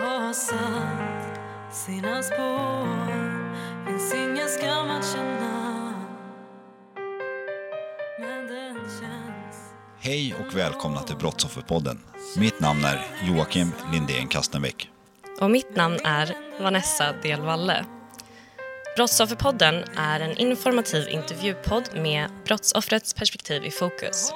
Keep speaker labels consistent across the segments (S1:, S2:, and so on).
S1: har satt sina spår Finns ingen skam att känna Men den känns
S2: Hej och välkomna till Brottsofferpodden. Mitt namn är Joakim Lindén Kastenbäck.
S3: Och mitt namn är Vanessa Delvalle. Brottsofferpodden är en informativ intervjupodd med brottsoffrets perspektiv i fokus.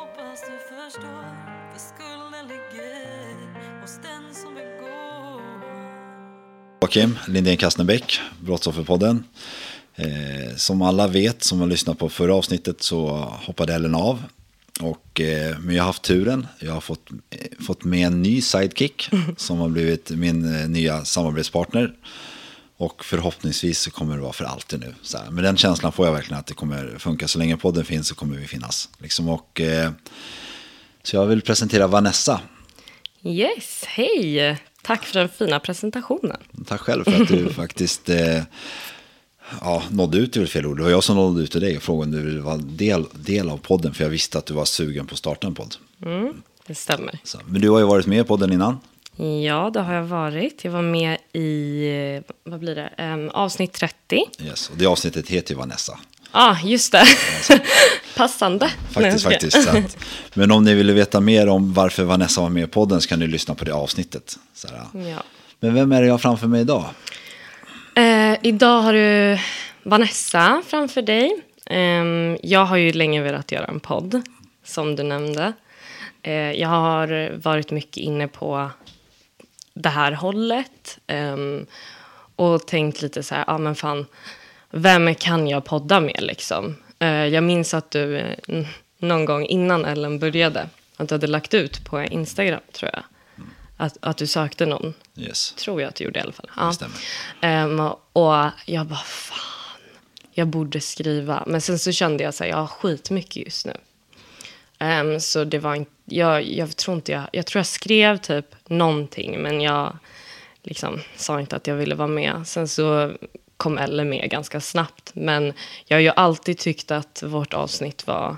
S2: Joakim Lindén Kastenbäck, Brottsofferpodden. Eh, som alla vet som har lyssnat på förra avsnittet så hoppade Ellen av. Och, eh, men jag har haft turen. Jag har fått, eh, fått med en ny sidekick som har blivit min eh, nya samarbetspartner. Och förhoppningsvis så kommer det vara för alltid nu. Så här. Men den känslan får jag verkligen att det kommer funka. Så länge podden finns så kommer vi finnas. Liksom. Och, eh, så jag vill presentera Vanessa.
S3: Yes, hej! Tack för den fina presentationen.
S2: Tack själv för att du faktiskt eh, ja, nådde ut, väl fel ord. Det var jag som nådde ut till dig och frågade om du ville vara del, del av podden. För jag visste att du var sugen på att starta en podd.
S3: Det stämmer.
S2: Så, men du har ju varit med i podden innan.
S3: Ja, det har jag varit. Jag var med i, vad blir det, Em, avsnitt 30.
S2: Yes, och det avsnittet heter ju Vanessa.
S3: Ja, ah, just det. Passande.
S2: Faktiskt, faktiskt. Att, men om ni ville veta mer om varför Vanessa var med i podden så kan ni lyssna på det avsnittet.
S3: Ja.
S2: Men vem är det jag har framför mig idag?
S3: Eh, idag har du Vanessa framför dig. Ehm, jag har ju länge velat göra en podd, som du nämnde. Eh, jag har varit mycket inne på det här hållet. ehm, och tänkt lite så här, ja men fan, vem kan jag podda med liksom? Eh, jag minns att du eh, någon gång innan Ellen började, att du hade lagt ut på Instagram tror jag. Att, att du sökte någon,
S2: Yes.
S3: tror jag att du gjorde i alla fall. Ja.
S2: stämmer.
S3: Ehm, och jag bara, fan, jag borde skriva. Men sen så kände jag så här, jag har skitmycket just nu. Ehm, så det var inte, jag, jag tror inte jag, jag tror jag skrev typ någonting, men jag liksom sa inte att jag ville vara med. Sen så kom Elle med ganska snabbt. Men jag har ju alltid tyckt att vårt avsnitt var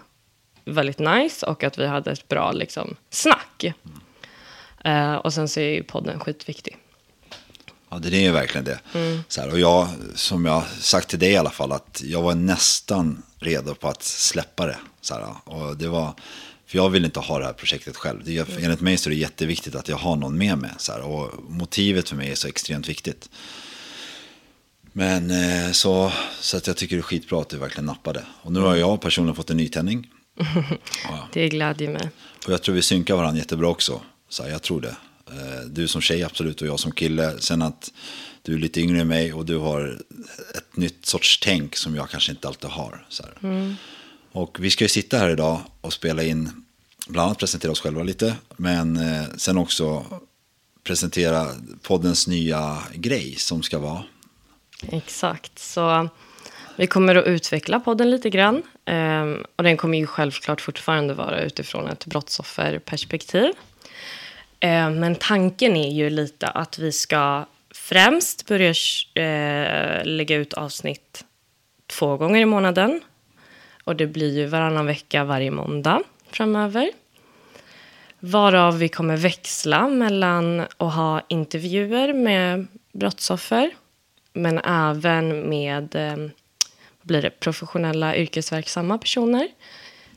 S3: väldigt nice och att vi hade ett bra liksom, snack. Eh, och sen så är ju podden skitviktig.
S2: Ja, det är ju verkligen det. Så här, och jag, som jag sagt till dig i alla fall, att jag var nästan redo på att släppa det. Så här, och det var, för jag vill inte ha det här projektet själv. Det är, enligt mig så är det jätteviktigt att jag har någon med mig. Så här, och motivet för mig är så extremt viktigt. Men eh, så, så att jag tycker det är skitbra att du verkligen nappade. Och nu har jag personligen fått en nytändning.
S3: Det glädjer mig.
S2: Och jag tror vi synkar varandra jättebra också. Så här, jag tror det. Eh, Du som tjej absolut och jag som kille. Sen att du är lite yngre än mig och du har ett nytt sorts tänk som jag kanske inte alltid har. Så här. Och vi ska ju sitta här idag och spela in, bland annat presentera oss själva lite. Men eh, sen också presentera poddens nya grej som ska vara.
S3: Exakt. Så vi kommer att utveckla podden lite grann. Ehm, och den kommer ju självklart fortfarande vara utifrån ett brottsofferperspektiv. Ehm, men tanken är ju lite att vi ska främst börja eh, lägga ut avsnitt två gånger i månaden. Och det blir ju varannan vecka varje måndag framöver. Varav vi kommer växla mellan att ha intervjuer med brottsoffer men även med eh, vad blir det professionella yrkesverksamma personer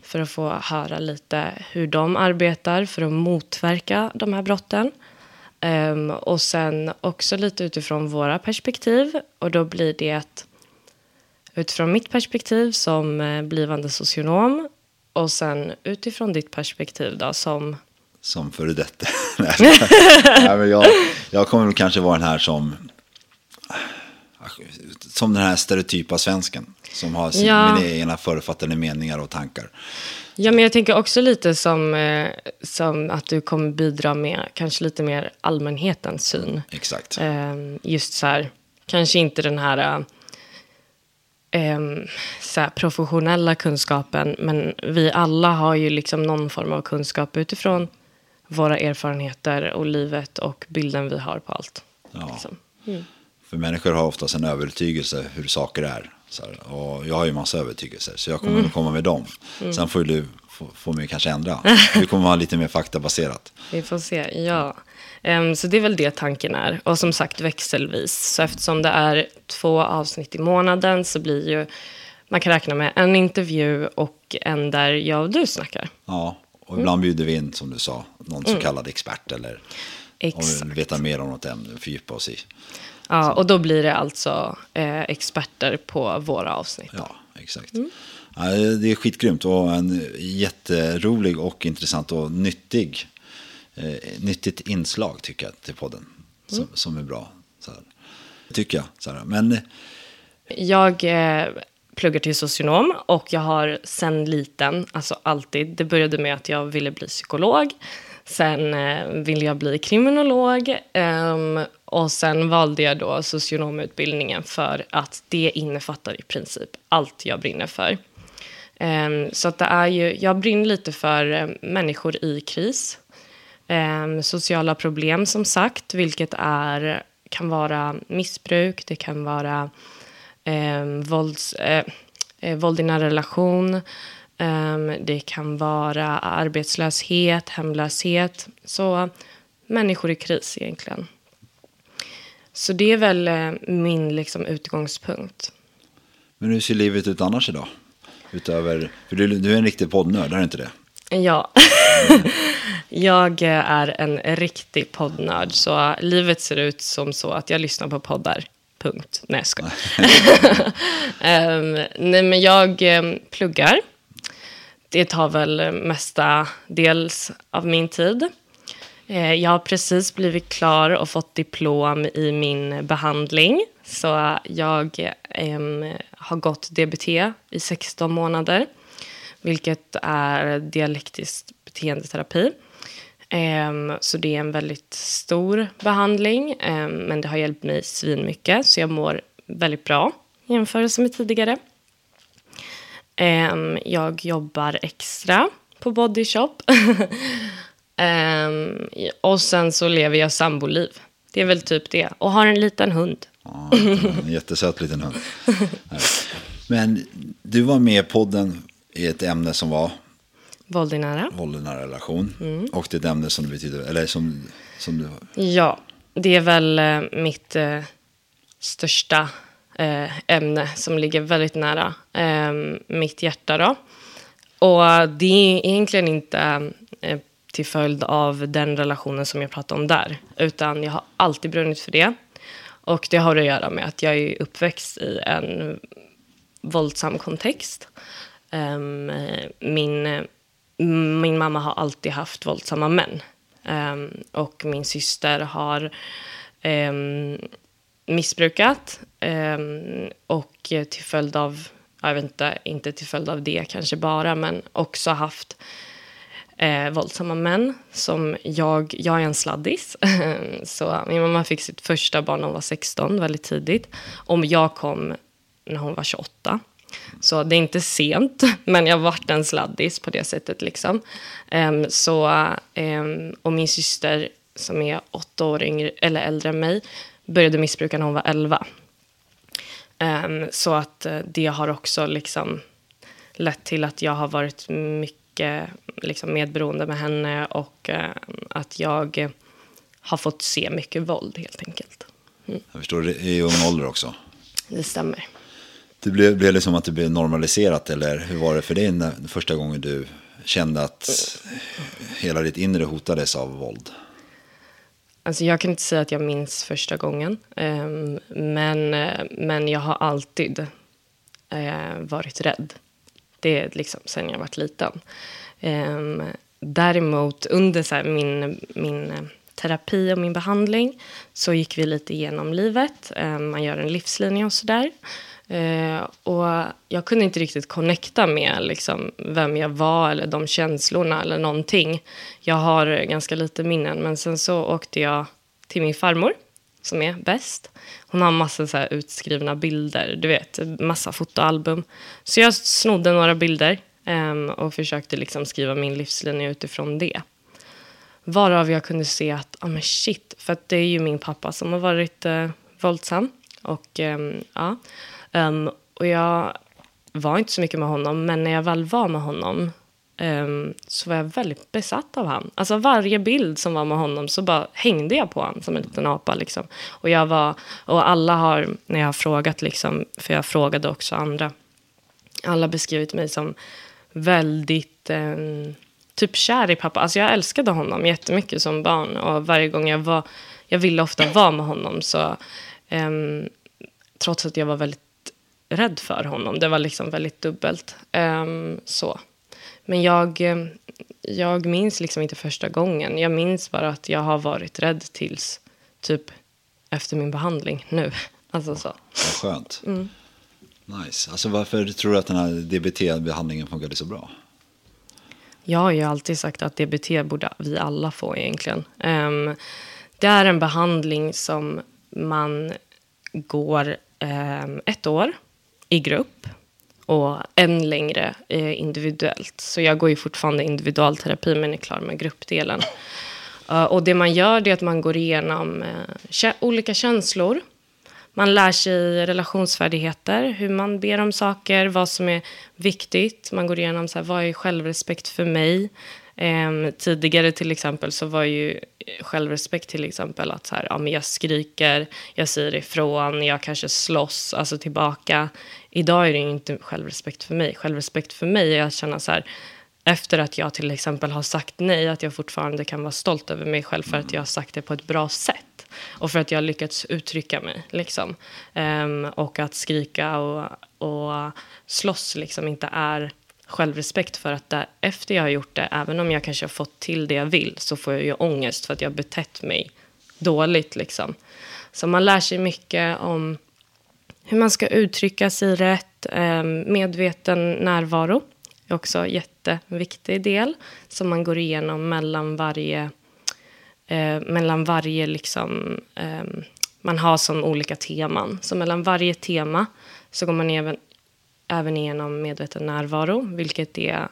S3: för att få höra lite hur de arbetar för att motverka de här brotten. Um, och sen också lite utifrån våra perspektiv. Och då blir det att utifrån mitt perspektiv som eh, blivande socionom och sen utifrån ditt perspektiv då som...
S2: Som före detta. Nej, men jag, jag kommer kanske vara den här som... Som den här stereotypa svensken. Som har
S3: Ja.
S2: mina egna förutfattade meningar och tankar.
S3: Ja, men jag tänker också lite som, eh, som att du kommer bidra med kanske lite mer allmänhetens syn.
S2: Exakt.
S3: Ehm, just så här, kanske inte den här, ehm, så här professionella kunskapen, men vi alla har ju liksom någon form av kunskap utifrån våra erfarenheter och livet och bilden vi har på allt.
S2: Ja.
S3: Liksom.
S2: För människor har oftast en övertygelse hur saker är. Här, och jag har ju massa övertygelser, så jag kommer
S3: Mm.
S2: att komma med dem. Sen får ju du få, få mig kanske ändra. Du kommer ha lite mer faktabaserat.
S3: Vi får se, ja. Ehm, så det är väl det tanken är. Och som sagt växelvis. Så eftersom det är två avsnitt i månaden så blir ju... Man kan räkna med en intervju och en där jag och du snackar.
S2: Ja, och
S3: Mm.
S2: ibland bjuder vi in, som du sa, någon så kallad expert eller om vi
S3: Exakt.
S2: vill veta mer om något ämne, fördjupa oss i.
S3: Ja, och då blir det alltså eh, experter på våra avsnitt.
S2: Ja, exakt.
S3: Mm.
S2: Ja, det är skitgrymt och en jätterolig och intressant och nyttig, eh, nyttigt inslag tycker jag till podden. Som,
S3: Mm.
S2: som är bra. Så här. Tycker jag. Så här. Men
S3: Jag eh, pluggar till socionom och jag har sen liten, alltså alltid, det började med att jag ville bli psykolog. Sen eh, ville jag bli kriminolog ehm, och sen valde jag då socionomutbildningen för att det innefattar i princip allt jag brinner för. Ehm, så att det är ju, jag brinner lite för eh, människor i kris. Ehm, sociala problem som sagt, vilket är, kan vara missbruk, det kan vara eh, vålds, eh, eh, våld i nära relation ehm, det kan vara arbetslöshet, hemlöshet. Så människor i kris egentligen. Så det är väl eh, min liksom, utgångspunkt.
S2: Men hur ser livet ut annars idag? Utöver, för du, du är en riktig poddnörd, är du inte det?
S3: Ja. jag eh, är en riktig poddnörd. Så livet ser ut som så att jag lyssnar på poddar. Punkt. Nej, jag. Ehm, nej, men jag um, pluggar. Det tar väl mesta dels av min tid. Eh, jag har precis blivit klar och fått diplom i min behandling. Så jag äm, har gått DBT i 16 månader, vilket är dialektisk beteendeterapi. Äm, så det är en väldigt stor behandling, äm, men det har hjälpt mig svinmycket, så jag mår väldigt bra i jämförelse med tidigare. Em, jag jobbar extra på Body Shop. Em, och sen så lever jag samboliv. Det är väl typ det. Och har en liten hund.
S2: Ja, en jättesöt liten hund. Men du var med i podden i ett ämne som var
S3: Våld i nära.
S2: våld i nära relation.
S3: Mm.
S2: Och det är ett ämne som du betyder, eller som, som du,
S3: Ja, det är väl eh, mitt eh, största Eh, ämne som ligger väldigt nära eh, mitt hjärta. Då. Och det är egentligen inte eh, till följd av den relationen som jag pratade om där. Utan jag har alltid brunnit för det. Och det har att göra med att jag är uppväxt i en våldsam kontext. Ehm, min, min mamma har alltid haft våldsamma män. Ehm, och min syster har um, missbrukat. Ehm, och till följd av, jag vet inte, inte till följd av det kanske bara, men också haft eh, våldsamma män. Som jag, jag är en sladdis. så min mamma fick sitt första barn när hon var 16, väldigt tidigt. Och jag kom när hon var 28. Så det är inte sent, men jag varit en sladdis på det sättet. Liksom. Um, så, um, och min syster, som är åtta år yngre, eller äldre än mig, började missbruka när hon var 11. Ehm, så att eh, det har också liksom lett till att jag har varit mycket liksom, medberoende med henne och eh, att jag har fått se mycket våld helt enkelt.
S2: jag förstår, i ung ålder också.
S3: Det stämmer.
S2: Det blev, blev det som att det blev normaliserat eller hur var det för dig när, första gången du kände att hela ditt inre hotades av våld?
S3: Alltså jag kan inte säga att jag minns första gången. Ehm, men, eh, men jag har alltid eh, varit rädd. Det är liksom sen jag var liten. Ehm, däremot under så här min, min eh, terapi och min behandling så gick vi lite igenom livet. Ehm, man gör en livslinje och sådär. Eh, och jag kunde inte riktigt connecta med liksom, vem jag var eller de känslorna eller någonting. Jag har ganska lite minnen, men sen så åkte jag till min farmor som är bäst. Hon har massa så här utskrivna bilder, du vet, massa fotoalbum. Så jag snodde några bilder eh, och försökte liksom skriva min livslinje utifrån det. Varav jag kunde se att, ja ah, men shit, för att det är ju min pappa som har varit eh, våldsam. Och ehm, ja, Um, och jag var inte så mycket med honom, men när jag väl var med honom um, så var jag väldigt besatt av honom. Alltså varje bild som var med honom så bara hängde jag på honom som en liten apa. Liksom. Och, jag var, och alla har, när jag har frågat, liksom, för jag frågade också andra, alla beskrivit mig som väldigt Um, typ kär i pappa. Alltså jag älskade honom jättemycket som barn. Och varje gång jag var, jag ville ofta vara med honom. Så um, trots att jag var väldigt rädd för honom. Det var liksom väldigt dubbelt. Um, så. Men jag, jag minns liksom inte första gången. Jag minns bara att jag har varit rädd tills typ efter min behandling nu. Alltså så.
S2: Vad skönt. Mm. Nice. Alltså varför tror du att den här DBT-behandlingen funkade så bra?
S3: Jag har ju alltid sagt att DBT borde vi alla få egentligen. Um, det är en behandling som man går um, ett år i grupp och än längre eh, individuellt. Så jag går ju fortfarande individualterapi men är klar med gruppdelen. Uh, och det man gör är att man går igenom eh, olika känslor. Man lär sig relationsfärdigheter, hur man ber om saker, vad som är viktigt. Man går igenom så här, vad är självrespekt för mig. Ehm, tidigare till exempel så var ju självrespekt till exempel att så här, ja, men jag skriker, jag säger ifrån, jag kanske slåss, alltså tillbaka. Idag är det inte självrespekt för mig. Självrespekt för mig är att känna så här, efter att jag till exempel har sagt nej, att jag fortfarande kan vara stolt över mig själv för att jag har sagt det på ett bra sätt. Och för att jag har lyckats uttrycka mig. Liksom. Um, och att skrika och, och slåss liksom inte är självrespekt för att där, efter jag har gjort det, även om jag kanske har fått till det jag vill, så får jag ju ångest för att jag har betett mig dåligt. Liksom. Så man lär sig mycket om hur man ska uttrycka sig rätt, eh, medveten närvaro är också en jätteviktig del som man går igenom mellan varje, eh, mellan varje liksom, eh, man har som olika teman. Så mellan varje tema så går man även, även igenom medveten närvaro, vilket är,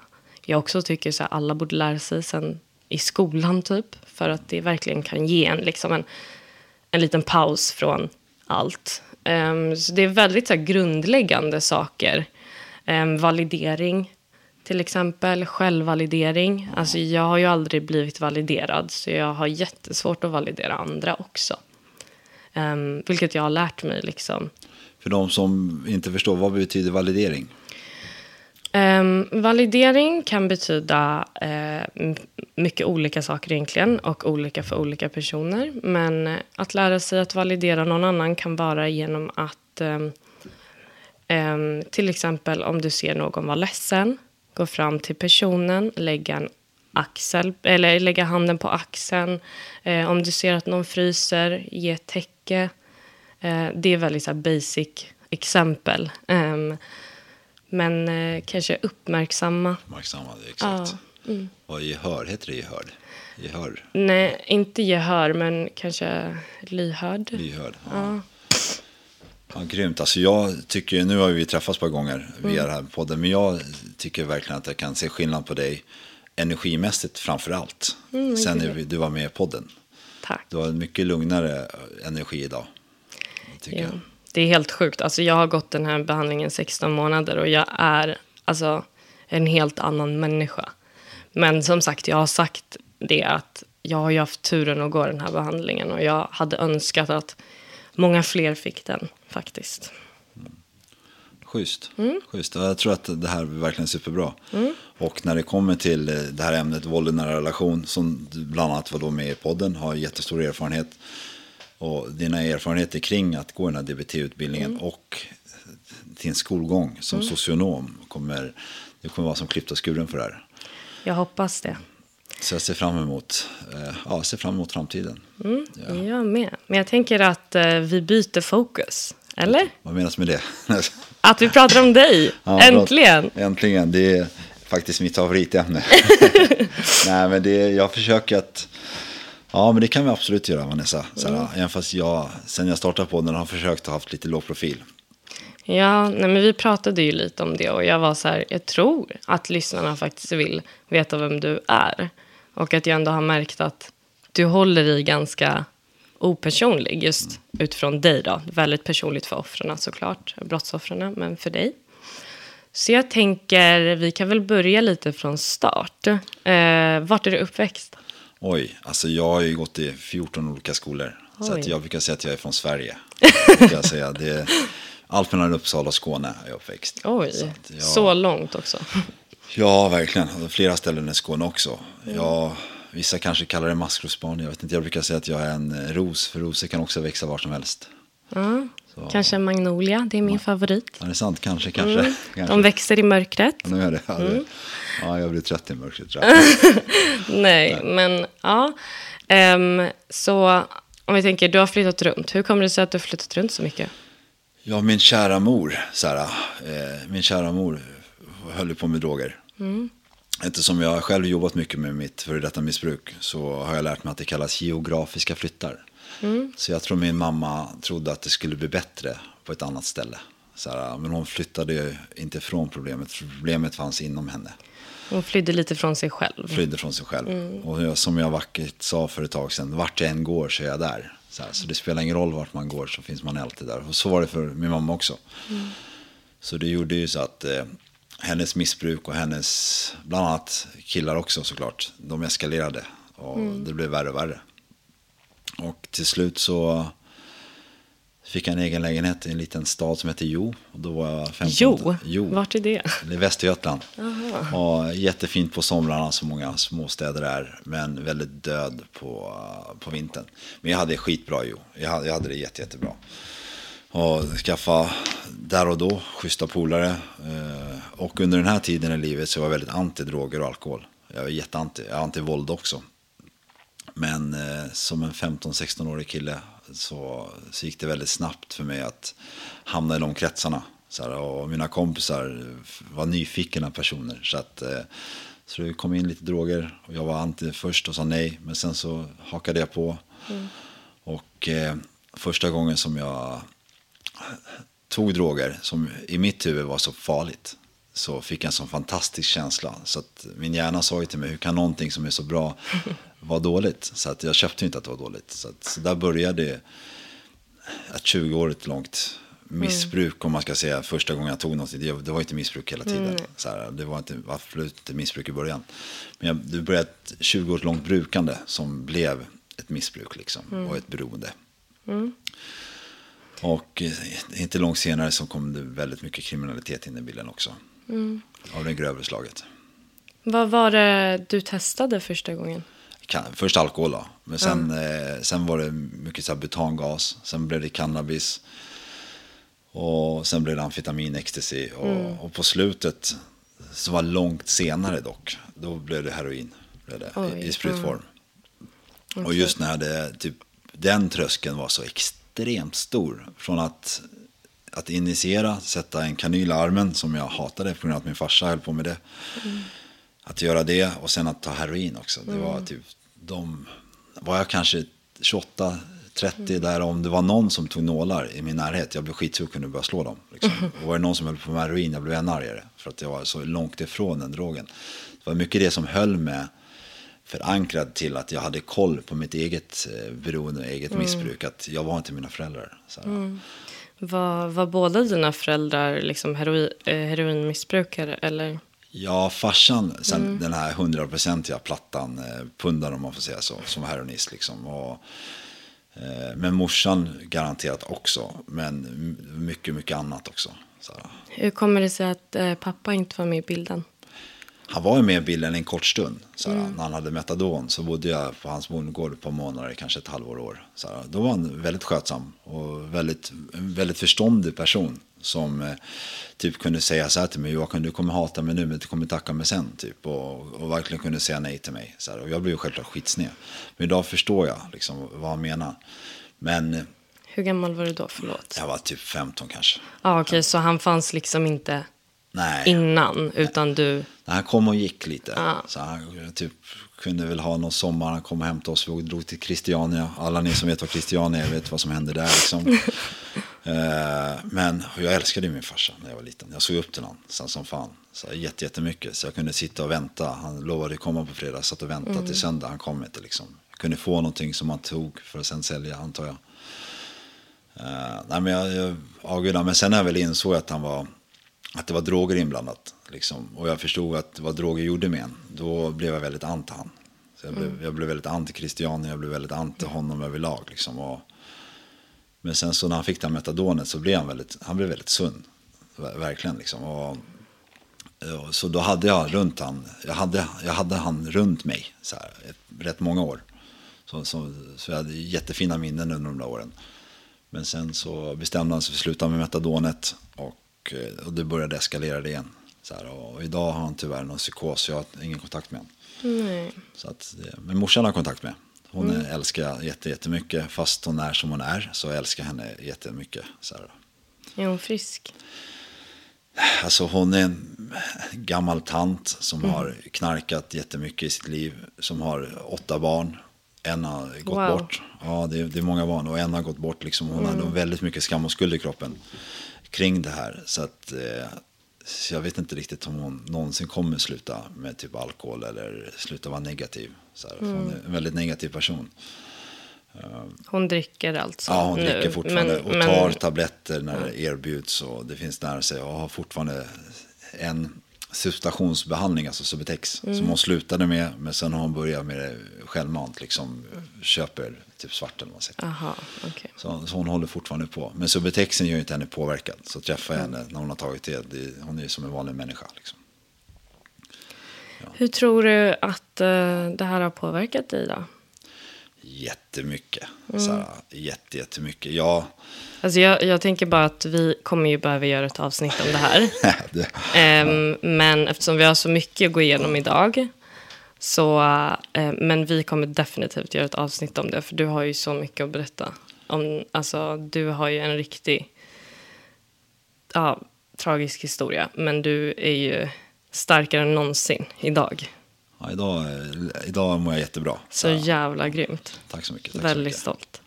S3: jag också tycker så alla borde lära sig sen i skolan typ, för att det verkligen kan ge en, liksom en, en liten paus från allt. Um, så det är väldigt så här, grundläggande saker. Um, validering, till exempel. Självvalidering. Alltså, jag har ju aldrig blivit validerad, så jag har jättesvårt att validera andra också. Um, vilket jag har lärt mig. Liksom.
S2: För de som inte förstår, vad betyder validering?
S3: Um, validering kan betyda uh, mycket olika saker egentligen och olika för olika personer. Men uh, att lära sig att validera någon annan kan vara genom att um, um, till exempel om du ser någon vara ledsen, gå fram till personen, lägga en axel, eller lägga handen på axeln. Uh, om du ser att någon fryser, ge ett täcke. det är väldigt så basic exempel. Men eh, kanske uppmärksamma.
S2: Uppmärksamma, exakt. Ja. Mm. Och gehör, heter det gehör?
S3: Gehör? Nej, inte gehör, men kanske lyhörd.
S2: Lyhörd, ja. ja. Ja, grymt. Alltså jag tycker, nu har vi träffats ett par gånger via mm. den här podden, men jag tycker verkligen att jag kan se skillnad på dig energimässigt framför allt. Mm, Sen när du var med i podden.
S3: Tack.
S2: Du har en mycket lugnare energi idag.
S3: Tycker ja. jag. Det är helt sjukt. Alltså, jag har gått den här behandlingen 16 månader och jag är alltså, en helt annan människa. Men som sagt, jag har sagt det att jag har ju haft turen att gå den här behandlingen och jag hade önskat att många fler fick den faktiskt.
S2: Schysst. Schysst. Och Jag tror att det här är verkligen superbra. Och när det kommer till eh, det här ämnet våld i nära relation, som bland annat var då med i podden, har jättestor erfarenhet. Och dina erfarenheter kring att gå den här DBT-utbildningen och din skolgång som socionom kommer, det kommer vara som klippt och skuren för det här.
S3: Jag hoppas det.
S2: Så jag ser fram emot, eh, ja, ser fram emot framtiden.
S3: Jag med. Men jag tänker att eh, vi byter fokus. Eller?
S2: Vad menas med det?
S3: Att vi pratar om dig.
S2: Ja,
S3: Äntligen.
S2: Äntligen, det är faktiskt mitt favoritämne. Nej, men det, jag försöker att... Ja, men det kan vi absolut göra, Vanessa. Så här, Även fast jag, sen jag startade på den har försökt ha haft lite låg profil.
S3: Ja, nej, men vi pratade ju lite om det och jag var så här, jag tror att lyssnarna faktiskt vill veta vem du är. Och att jag ändå har märkt att du håller i ganska opersonlig just utifrån dig då. Väldigt personligt för offren såklart, brottsoffren, men för dig. Så jag tänker, vi kan väl börja lite från start. Eh, vart är du uppväxt?
S2: Oj, alltså jag har ju gått i 14 olika skolor. Så
S3: Oj.
S2: att jag brukar säga att jag är från Sverige. Jag säga. Det är, allt mellan Uppsala och Skåne är jag uppväxt.
S3: Oj,
S2: Så
S3: så,
S2: jag-
S3: långt också.
S2: Ja, verkligen. Och Flera ställen i Skåne också. Ja, vissa kanske kallar det maskrosbarn. Jag vet inte, jag brukar säga att jag är en ros. För rosor kan också växa var som helst.
S3: Ja,
S2: Så.
S3: kanske magnolia, det är min favorit.
S2: Ja, det är sant. Kanske, kanske. kanske.
S3: De växer i mörkret.
S2: Nu är det. Ja,
S3: Mm.
S2: det. ja, jag blir trött i mörkret tror jag.
S3: Nej, men ja. Ehm, så om vi tänker, du har flyttat runt. Hur kommer det sig att du har flyttat runt så mycket?
S2: Ja, min kära mor, här, eh, min kära mor höll på med droger. Eftersom jag själv jobbat mycket med mitt före detta missbruk så har jag lärt mig att det kallas geografiska flyttar. Så jag tror min mamma trodde att det skulle bli bättre på ett annat ställe. Så här, men hon flyttade ju inte från problemet, problemet fanns inom henne.
S3: Hon flydde lite från sig själv.
S2: Flydde från sig själv. Och jag, som jag vackert sa för ett tag sedan, vart jag än går så är jag där. Så, här, så det spelar ingen roll vart man går så finns man alltid där. Och så var det för min mamma också. Så det gjorde ju så att eh, hennes missbruk och hennes, bland annat killar också såklart, de eskalerade. Och det blev värre och värre. Och till slut så fick jag en egen lägenhet i en liten stad som heter Jo. Och då var jag 15.
S3: Jo,
S2: jo.
S3: vart är det?
S2: Det är Västergötland. Och jättefint på somrarna som många småstäder är. Men väldigt död på, på vintern. Men jag hade skitbra jo. Jag hade, jag hade det jätte, jättebra. Och skaffa där och då schyssta polare. Eh, Och under den här tiden i livet så var jag väldigt anti droger och alkohol. Jag var jätteanti. Jag är anti våld också. Men eh, som en 15-16-årig kille så, så gick det väldigt snabbt för mig att hamna i de kretsarna. Så här, och mina kompisar var nyfikna personer. Så, att, eh, så det kom in lite droger. Och jag var anti först och sa nej. Men sen så hakade jag på. Och eh, första gången som jag tog droger, som i mitt huvud var så farligt, så fick jag en sån fantastisk känsla. Så att min hjärna sa ju till mig, hur kan någonting som är så bra vara dåligt? Så att jag köpte inte att det var dåligt. Så, att, så där började ett 20-årigt långt missbruk, om man ska säga, första gången jag tog något. Det, det var inte missbruk hela tiden. Så här, det var inte, absolut inte missbruk i början. Men jag, det började ett 20-årigt långt brukande som blev ett missbruk liksom, och ett beroende. Och eh, inte långt senare så kom det väldigt mycket kriminalitet in i bilden också. Av det grövre slaget.
S3: Vad var det du testade första gången?
S2: Först alkohol då. Men sen, eh, sen var det mycket så här butangas. Sen blev det cannabis. Och sen blev det amfetamin, ecstasy. Och, och på slutet, så var långt senare dock, då blev det heroin. Blev det,
S3: Oj,
S2: i, I sprutform. Och just när det, typ, den tröskeln var så extremt stor. Från att, att initiera, sätta en kanyl i armen, som jag hatade på grund av att min farsa höll på med det. Att göra det och sen att ta heroin också. Det var typ, de, var jag kanske 28, 30 där om det var någon som tog nålar i min närhet, jag blev skitsur och kunde börja slå dem. Liksom. Och var det någon som höll på med heroin, jag blev ännu argare. För att jag var så långt ifrån den drogen. Det var mycket det som höll med förankrad till att jag hade koll på mitt eget eh, beroende och eget missbruk. Att jag var inte mina föräldrar. Så här.
S3: Var, var båda dina föräldrar liksom heroi, eh, heroinmissbrukare? Eller?
S2: Ja, farsan, sen den här hundraprocentiga plattan, eh, pundaren om man får säga så, som heroinist liksom. Och, Eh, men morsan garanterat också. Men mycket, mycket annat också. Så.
S3: Hur kommer det sig att eh, pappa inte var med i bilden?
S2: Han var ju med i bilden en kort stund. Så här, När han hade metadon så bodde jag på hans bondgård ett par månader, kanske ett halvår år. Så då var han väldigt skötsam och väldigt, väldigt förståndig person. Som eh, typ kunde säga så här till mig, Joakim du kommer hata mig nu men du kommer tacka mig sen. Typ, och, och verkligen kunde säga nej till mig. Så och jag blev ju självklart skitsned. Men idag förstår jag liksom, vad han menar. Men eh,
S3: Hur gammal var du då? Förlåt.
S2: jag var typ 15 kanske.
S3: Ja, okej, så han fanns liksom inte
S2: Nej.
S3: innan, utan du...
S2: Han kom och gick lite.
S3: Ja.
S2: Så han typ, kunde väl ha någon sommar. Han kom och hämtade oss. Vi drog till Christiania. Alla ni som vet vad Christiania är vet vad som hände där. Liksom. Eh, men jag älskade min farsa när jag var liten. Jag såg upp till honom sen som fan. Så jätte, jättemycket. Så jag kunde sitta och vänta. Han lovade komma på fredag. Satt och väntade till söndag. Han kom inte liksom. Jag kunde få någonting som han tog för att sen sälja antar jag. Eh, nej, men jag, jag avgudade. Men sen när jag väl insåg att han var att det var droger inblandat. Liksom. Och jag förstod att vad droger gjorde med en. Då blev jag väldigt anti han. Så jag, blev, jag blev väldigt anti Christian. Jag blev väldigt anti honom överlag. Liksom. Och, men sen så när han fick det här metadonet så blev han väldigt, han blev väldigt sund. Ver- Verkligen liksom. Och, och, så då hade jag runt han, jag hade, jag hade han runt mig så här, ett, rätt många år. Så, så, så jag hade jättefina minnen under de där åren. Men sen så bestämde han sig för att sluta med metadonet och, eh, och det började eskalera det igen. Så här, och idag har han tyvärr någon psykos, jag har ingen kontakt med honom.
S3: Nej.
S2: Så att, det- men morsan har kontakt med. Hon mm. älskar jag jätte, jättemycket. Fast hon är som hon är så älskar jag henne jättemycket. Så här.
S3: Är hon frisk?
S2: Alltså hon är en gammal tant som har knarkat jättemycket i sitt liv. Som har åtta barn. En har gått
S3: Wow.
S2: bort. Ja, det är, det är många barn. Och en har gått bort. Liksom. Hon hade väldigt mycket skam och skuld i kroppen kring det här. Så att eh, så jag vet inte riktigt om hon någonsin kommer sluta med typ alkohol eller sluta vara negativ. Så här, för Hon är en väldigt negativ person.
S3: Hon dricker alltså
S2: Ja, hon
S3: nu.
S2: dricker fortfarande
S3: Men-
S2: och
S3: men-
S2: tar tabletter när det erbjuds och det finns nära sig och har fortfarande en substationsbehandling, alltså Subutex,
S3: Mm.
S2: som hon slutade med, men sen har hon börjat med det självmant, liksom köper typ svart eller vad man säger.
S3: Aha, okej.
S2: Så, så hon håller fortfarande på. Men Subutexen gör ju inte henne påverkad. Så träffa
S3: Mm.
S2: henne när hon har tagit det, det hon är ju som en vanlig människa. Liksom.
S3: Hur tror du att eh, det här har påverkat dig då?
S2: Jättemycket.
S3: Mm.
S2: Så här, jätte, jättemycket. Ja,
S3: Alltså jag, jag tänker bara att vi kommer ju behöva göra ett avsnitt om det här.
S2: det,
S3: Ehm, men eftersom vi har så mycket att gå igenom idag. Så, eh, men vi kommer definitivt göra ett avsnitt om det. För du har ju så mycket att berätta. Om, alltså, du har ju en riktig ja, tragisk historia. Men du är ju starkare än någonsin idag.
S2: Ja, idag, idag mår jag jättebra.
S3: Så jävla grymt.
S2: Tack så mycket. Tack
S3: Väldigt
S2: så mycket.
S3: stolt.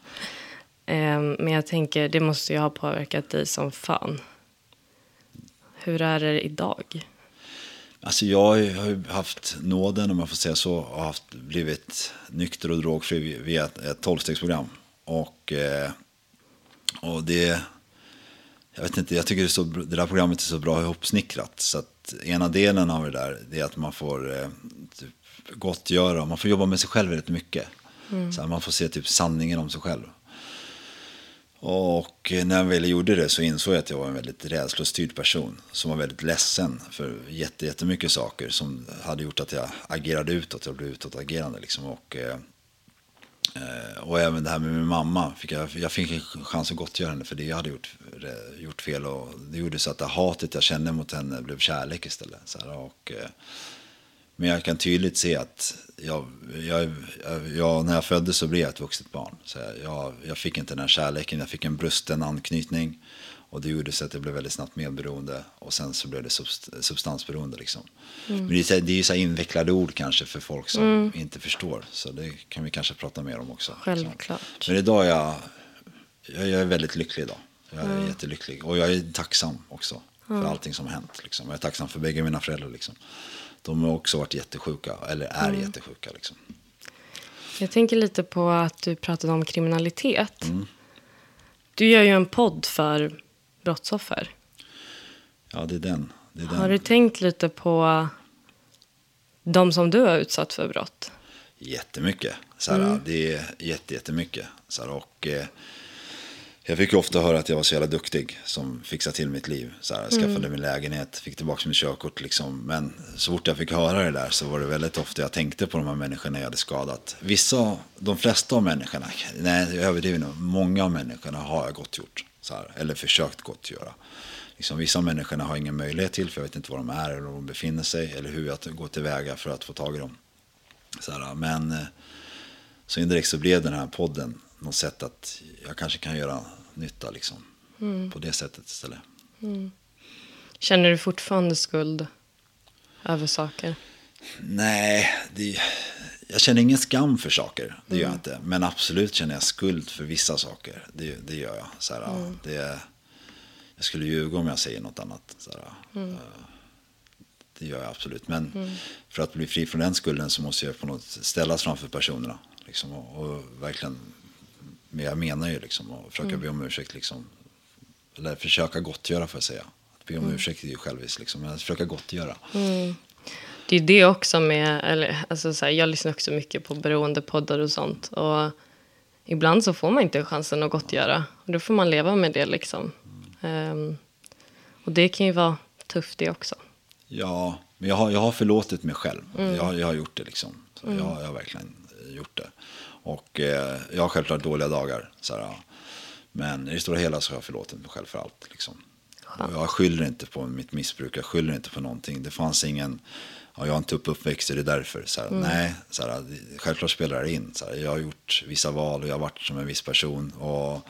S3: Ehm, men jag tänker, det måste ju ha påverkat dig som fan. Hur är det idag?
S2: Alltså jag har ju- haft nåden, om jag får säga så, och haft, blivit nykter och drogfri via ett, ett tolvstegsprogram. Och, eh, och det, jag vet inte, jag tycker det, så, det där programmet är så bra ihopsnickrat. Så att ena delen av det där, är att man får eh, typ, gottgöra, man får jobba med sig själv väldigt mycket. Så här, man får se typ sanningen om sig själv. Och när jag väl gjorde det så insåg jag att jag var en väldigt rädslostyrd person. Som var väldigt ledsen för jätte, jättemycket saker som hade gjort att jag agerade utåt. Jag blev utåtagerande liksom. Och, eh, eh, Eh, och även det här med min mamma. Fick jag, jag fick en chans att gottgöra henne för det jag hade gjort, gjort fel. Och det gjorde så att det hatet jag kände mot henne blev kärlek istället. Så här, och, eh, men jag kan tydligt se att jag, jag, jag, jag, när jag föddes så blev jag ett vuxet barn. Så jag, jag, jag fick inte den här kärleken, jag fick en brusten anknytning. Och det gjorde så att jag blev väldigt snabbt medberoende. Och sen så blev det subst, substansberoende. Liksom. Men det är, så- det är ju så invecklade ord kanske för folk som inte förstår. Så det kan vi kanske prata mer om också.
S3: Självklart.
S2: Så. Men idag är jag, jag, jag är väldigt lycklig idag. Jag är jättelycklig. Och jag är tacksam också för allting som hänt. Liksom. Jag är tacksam för bägge mina föräldrar. Liksom. De har också varit jättesjuka, eller är jättesjuka. Liksom.
S3: Jag tänker lite på att du pratade om kriminalitet. Du gör ju en podd för brottsoffer.
S2: Ja, det är den. Det är den.
S3: Har du tänkt lite på de som du har utsatt för brott?
S2: Jättemycket. Så här, Det är jätte, jättemycket. Så här, och, eh, jag fick ju ofta höra att jag var så jävla duktig som fixade till mitt liv. Så här, skaffade min lägenhet, fick tillbaka mitt körkort. Liksom. Men så fort jag fick höra det där så var det väldigt ofta jag tänkte på de här människorna jag hade skadat. Vissa, de flesta av människorna, nej jag överdriver nu, många av människorna har jag gott gjort. Här, eller försökt gott göra. Liksom, vissa människorna har ingen möjlighet till för jag vet inte var de är eller var de befinner sig. Eller hur jag går tillväga för att få tag i dem. Så här, men eh, så indirekt så blev den här podden något sätt att jag kanske kan göra nytta liksom. På det sättet istället.
S3: Känner du fortfarande skuld över saker?
S2: Nej, det, jag känner ingen skam för saker. Det gör jag inte. Men absolut känner jag skuld för vissa saker. Det, det gör jag. Så här, det, jag skulle ljuga om jag säger något annat. Så här, eh, Det gör jag absolut. Men för att bli fri från den skulden så måste jag på något ställas framför personerna. Liksom, och, och verkligen, men jag menar ju liksom, och försöka be om ursäkt. Liksom, eller försöka gottgöra får jag säga. Att be om ursäkt är ju själviskt, liksom, men att försöka gottgöra.
S3: Det är det också med, eller, alltså så här, jag lyssnar också mycket på beroendepoddar och sånt. Och ibland så får man inte chansen att gottgöra. Och då får man leva med det liksom. Ehm, och det kan ju vara tufft det också.
S2: Ja, men jag har, jag har förlåtit mig själv. Jag, har- jag har gjort det liksom. Så jag, jag har verkligen gjort det. Och eh, jag har självklart dåliga dagar. Så här, ja. men i det stora hela så har jag förlåtit mig själv för allt. Liksom. Och jag skyller inte på mitt missbruk, jag skyller inte på någonting. Det fanns ingen, ja, jag har tuff uppväxt, så det är därför. Så här, Nej, så här, självklart spelar det in. Så här, jag har gjort vissa val och jag har varit som en viss person. Och,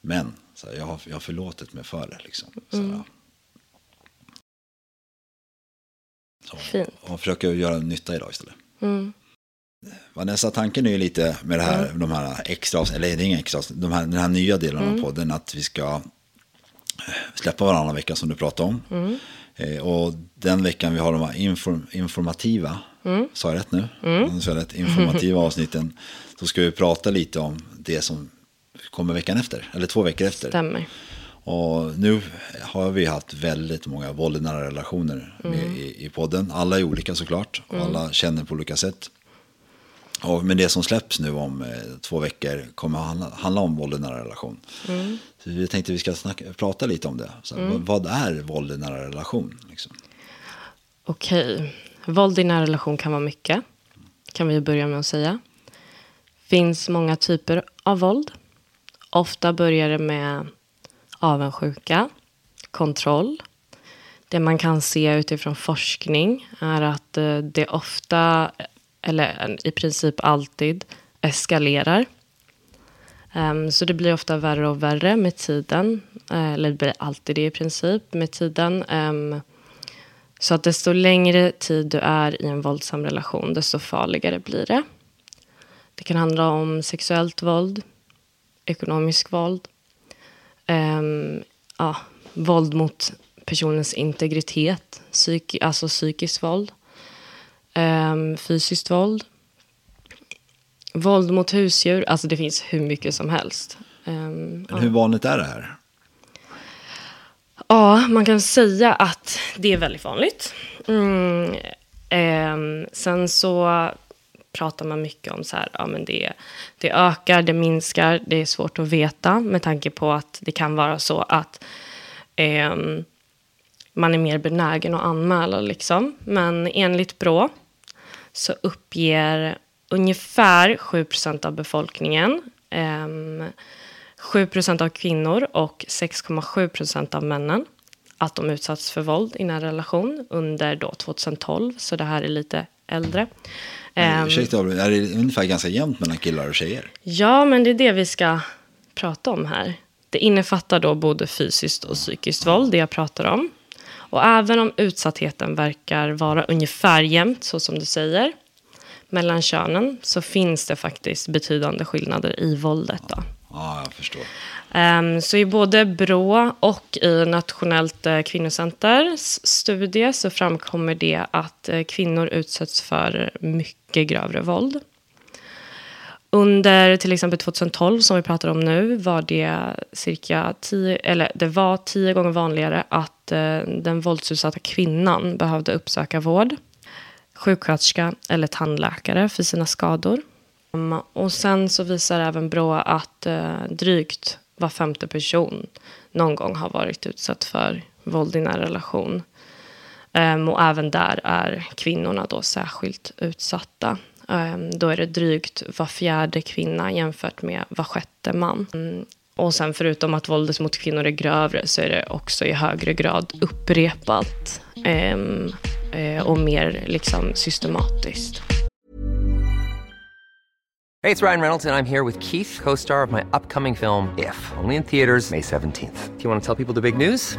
S2: men så här, jag, har, jag har förlåtit mig för det. Liksom. Så här, så,
S3: Fint.
S2: och försöker göra nytta idag istället.
S3: Mm.
S2: Vanessa, tanken är ju lite med det här, de här extra, eller det är inga extra, de här, den här nya delen
S3: Mm.
S2: av podden, att vi ska släppa varannan vecka som du pratade om.
S3: Mm.
S2: Eh, och den veckan vi har de här inform, informativa,
S3: Mm.
S2: sa jag rätt nu? Mm. Jag rätt, informativa avsnitten, då ska vi prata lite om det som kommer veckan efter, eller två veckor efter.
S3: Stämmer.
S2: Och nu har vi haft väldigt många våld i nära relationer med i, i podden. Alla är olika såklart och alla känner på olika sätt. Och, men det som släpps nu om eh, två veckor kommer handla, handla om våld i nära relation. Så vi tänkte vi ska snacka, prata lite om det. Så, vad, vad är våld i nära relation? Liksom?
S3: Okej. Våld i nära relation kan vara mycket. Kan vi börja med att säga. finns många typer av våld. Ofta börjar det med avundsjuka, kontroll. Det man kan se utifrån forskning är att eh, det ofta, eller i princip alltid, eskalerar. Ehm, så det blir ofta värre och värre med tiden. Eh, eller det blir alltid det i princip med tiden. Ehm, så att desto längre tid du är i en våldsam relation, desto farligare blir det. Det kan handla om sexuellt våld, ekonomisk våld, ehm, ja, våld mot personens integritet, psyk, alltså psykiskt våld, ehm, fysiskt våld, våld mot husdjur. Alltså det finns hur mycket som helst. Ehm,
S2: Men hur vanligt är det här?
S3: Ja, man kan säga att det är väldigt vanligt. Mm, ehm, sen så pratar man mycket om så här, ja men det, det ökar, det minskar, det är svårt att veta med tanke på att det kan vara så att ehm, man är mer benägen att anmäla liksom. Men enligt Brå så uppger ungefär 7% av befolkningen ehm, 7% av kvinnor och 6,7% av männen att de utsatts för våld i nära relation under då 2012, så det här är lite äldre. Ehm,
S2: Ursäkta, är det ungefär ganska jämnt mellan killar och tjejer?
S3: Ja, men det är det vi ska prata om här. Det innefattar då både fysiskt och psykiskt våld, det jag pratar om. Och även om utsattheten verkar vara ungefär jämnt, så som du säger, mellan könen, så finns det faktiskt betydande skillnader i våldet. Då.
S2: Ja, jag förstår.
S3: Ehm, Så i både Brå och i Nationellt eh, kvinnocenters studie så framkommer det att eh, kvinnor utsätts för mycket grövre våld. Under till exempel 2012, som vi pratar om nu, var det cirka tio, eller det var tio gånger vanligare att Eh, den våldsutsatta kvinnan behövde uppsöka vård, sjuksköterska eller tandläkare för sina skador. Ehm, och sen så visar även Brå att eh, drygt var femte person någon gång har varit utsatt för våld i nära relation. Ehm, och även där är kvinnorna då särskilt utsatta. Ehm, då är det drygt var fjärde kvinna jämfört med var sjätte man. Och sen förutom att våldet mot kvinnor är grövre så är det också i högre grad upprepat ehm, eh, och mer liksom systematiskt.
S4: det är Ryan Reynolds, och jag är här med Keith, co star of my upcoming film, If, only in theaters, May 17th. Do you want to tell people the big news?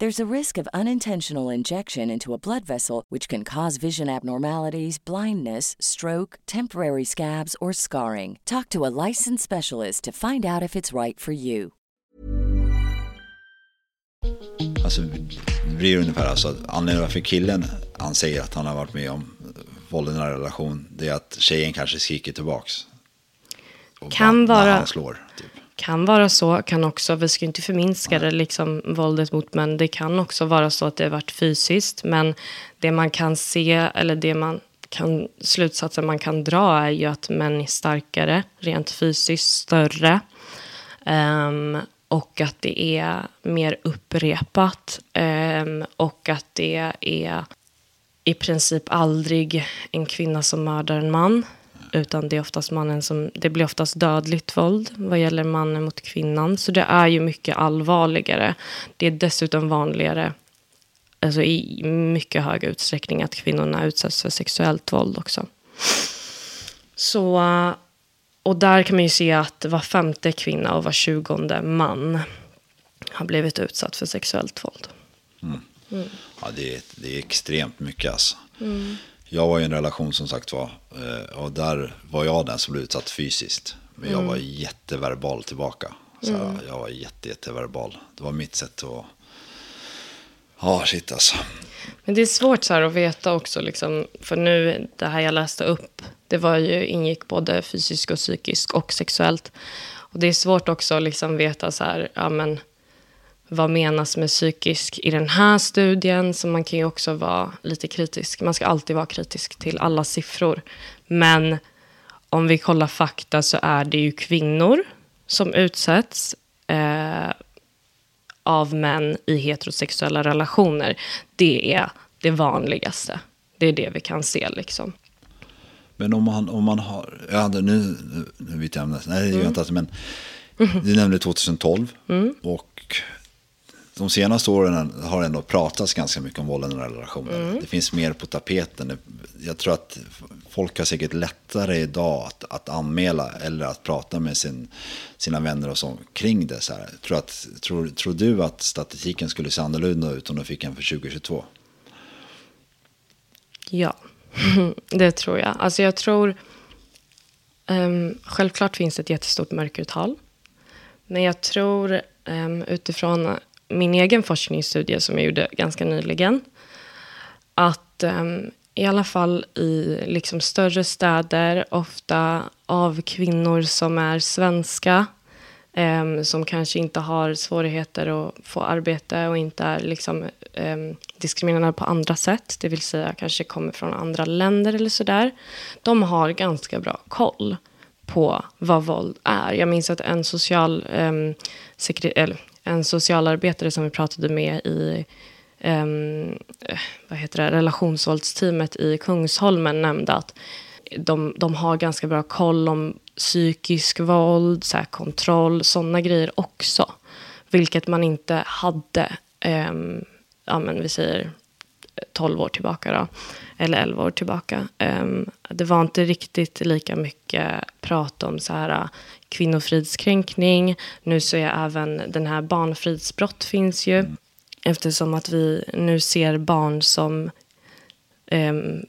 S5: There's a risk of unintentional injection into a blood vessel, which can cause vision abnormalities, blindness, stroke, temporary scabs, or scarring. Talk to a licensed specialist to find out if it's right for you.
S2: Alltså, det blir ungefär alltså att anledningen varför killen han säger att han har varit med om våld i nära relation, det är att tjejen kanske skriker tillbaks. Och
S3: Kan vara-
S2: han slår, typ.
S3: Kan vara så, kan också, vi ska inte förminska det, liksom våldet mot män. Det kan också vara så att det har varit fysiskt. Men det man kan se, eller det man kan, slutsatsen man kan dra är ju att män är starkare, rent fysiskt större. Ehm, och att det är mer upprepat. Ehm, och att det är i princip aldrig en kvinna som mördar en man. Utan det är oftast mannen som, det blir oftast dödligt våld vad gäller mannen mot kvinnan. Så det är ju mycket allvarligare. Det är dessutom vanligare, alltså i mycket hög utsträckning, att kvinnorna utsätts för sexuellt våld också. Så, och där kan man ju se att var femte kvinna och var tjugonde man har blivit utsatt för sexuellt våld.
S2: Ja, det, är, det är extremt mycket alltså. Jag var i en relation som sagt var, eh, och där var jag den som blev utsatt fysiskt. Men jag var jätteverbal tillbaka. Så här, Jag var jätte, jätteverbal. Det var mitt sätt att... Ja, shit alltså.
S3: Men det är svårt så här att veta också, liksom, för nu, det här jag läste upp, det var ju, ingick både fysiskt och psykiskt och sexuellt. Och det är svårt också att liksom veta så här, ja men, vad menas med psykisk i den här studien? Så man kan ju också vara lite kritisk. Man ska alltid vara kritisk till alla siffror. Men om vi kollar fakta så är det ju kvinnor som utsätts. Eh, av män i heterosexuella relationer. Det är det vanligaste. Det är det vi kan se liksom.
S2: Men om man, om man har, ja, nu, nu, nu byter jag ämne, nej det gör jag inte alls, men du nämnde 2012 och de senaste åren har ändå pratats ganska mycket om våld i nära relationer. Det finns mer på tapeten. Jag tror att folk har säkert lättare idag att, att anmäla eller att prata med sin, sina vänner och så kring det. Så här. Tror, att, tror, tror du att statistiken skulle se annorlunda ut om de fick en för 2022?
S3: Ja, det tror jag. Alltså jag tror... Um, självklart finns det ett jättestort mörkertal. Men jag tror um, utifrån min egen forskningsstudie som jag gjorde ganska nyligen. Att um, i alla fall i liksom större städer, ofta av kvinnor som är svenska. um, som kanske inte har svårigheter att få arbete och inte är liksom, ehm, um, diskriminerade på andra sätt. Det vill säga kanske kommer från andra länder eller sådär. De har ganska bra koll på vad våld är. Jag minns att en, social, um, sekre, eller, en socialarbetare som vi pratade med i um, vad heter det, relationsvåldsteamet i Kungsholmen nämnde att de, de har ganska bra koll om psykisk våld, så här, kontroll, sådana grejer också. Vilket man inte hade, um, ja men vi säger 12 år tillbaka då, eller 11 år tillbaka. Um, det var inte riktigt lika mycket prat om så här kvinnofridskränkning. Nu så är även den här barnfridsbrott finns ju. Mm. Eftersom att vi nu ser barn som um,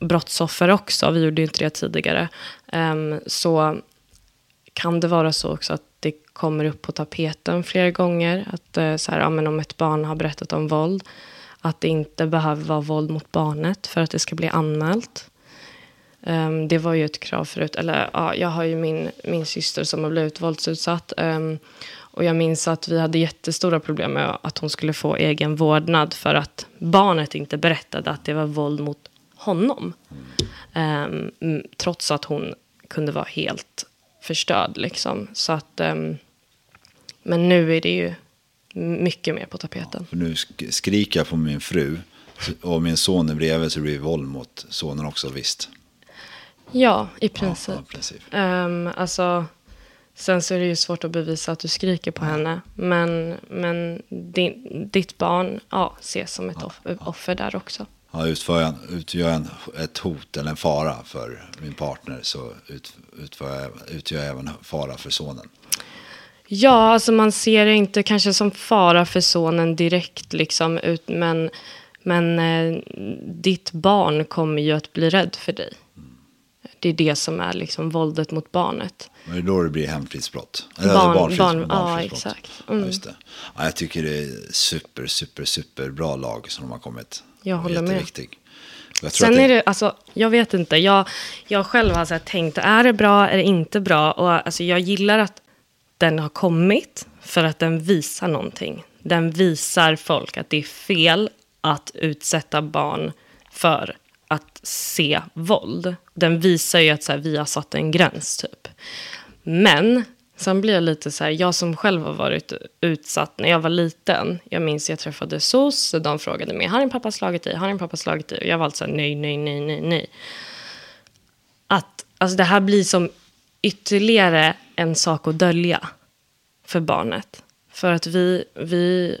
S3: brottsoffer också, vi gjorde ju inte det tidigare, um, så kan det vara så också att det kommer upp på tapeten flera gånger. Att uh, så här, ja, men om ett barn har berättat om våld, att det inte behöver vara våld mot barnet för att det ska bli anmält. Um, det var ju ett krav förut. Eller, ja, jag har ju min, min syster som har blivit våldsutsatt. Um, och jag minns att vi hade jättestora problem med att hon skulle få egen vårdnad för att barnet inte berättade att det var våld mot honom. Um, trots att hon kunde vara helt förstörd. Liksom. Så att, um, men nu är det ju mycket mer på tapeten.
S2: Ja, nu skriker jag på min fru och min son är bredvid så det blir våld mot sonen också visst.
S3: Ja, i princip. Ja, princip. Um, alltså, sen så är det ju svårt att bevisa att du skriker på henne. Men, men din, ditt barn ja, ses som ett ja, offer där också
S2: ja, utför jag, utgör jag ett hot eller en fara för min partner så ut, utför jag, utgör jag även fara för sonen.
S3: Ja, alltså man ser det inte kanske som fara för sonen direkt, liksom, ut, men, men eh, ditt barn kommer ju att bli rädd för dig. Det är det som är liksom våldet mot barnet.
S2: Men det är då det blir hemfridsbrott?
S3: Barn, barnfrids, barn, ja, exakt.
S2: Mm. Ja, just det. Ja, jag tycker det är super, super, super bra lag som de har kommit.
S3: Jag håller med. Jag Sen det... är det, alltså, jag vet inte, jag, jag själv har så tänkt, är det bra, är det inte bra? Och alltså, jag gillar att den har kommit för att den visar någonting. Den visar folk att det är fel att utsätta barn för att se våld. Den visar ju att så här, vi har satt en gräns, typ. Men Sen blir jag lite så här, jag som själv har varit utsatt när jag var liten. Jag minns jag träffade SOS och de frågade mig, har din pappa slagit dig? Har din pappa slagit dig? Och jag var alltså nej, nej, nej, nej, nej. Att, alltså det här blir som ytterligare en sak att dölja för barnet. För att vi, vi,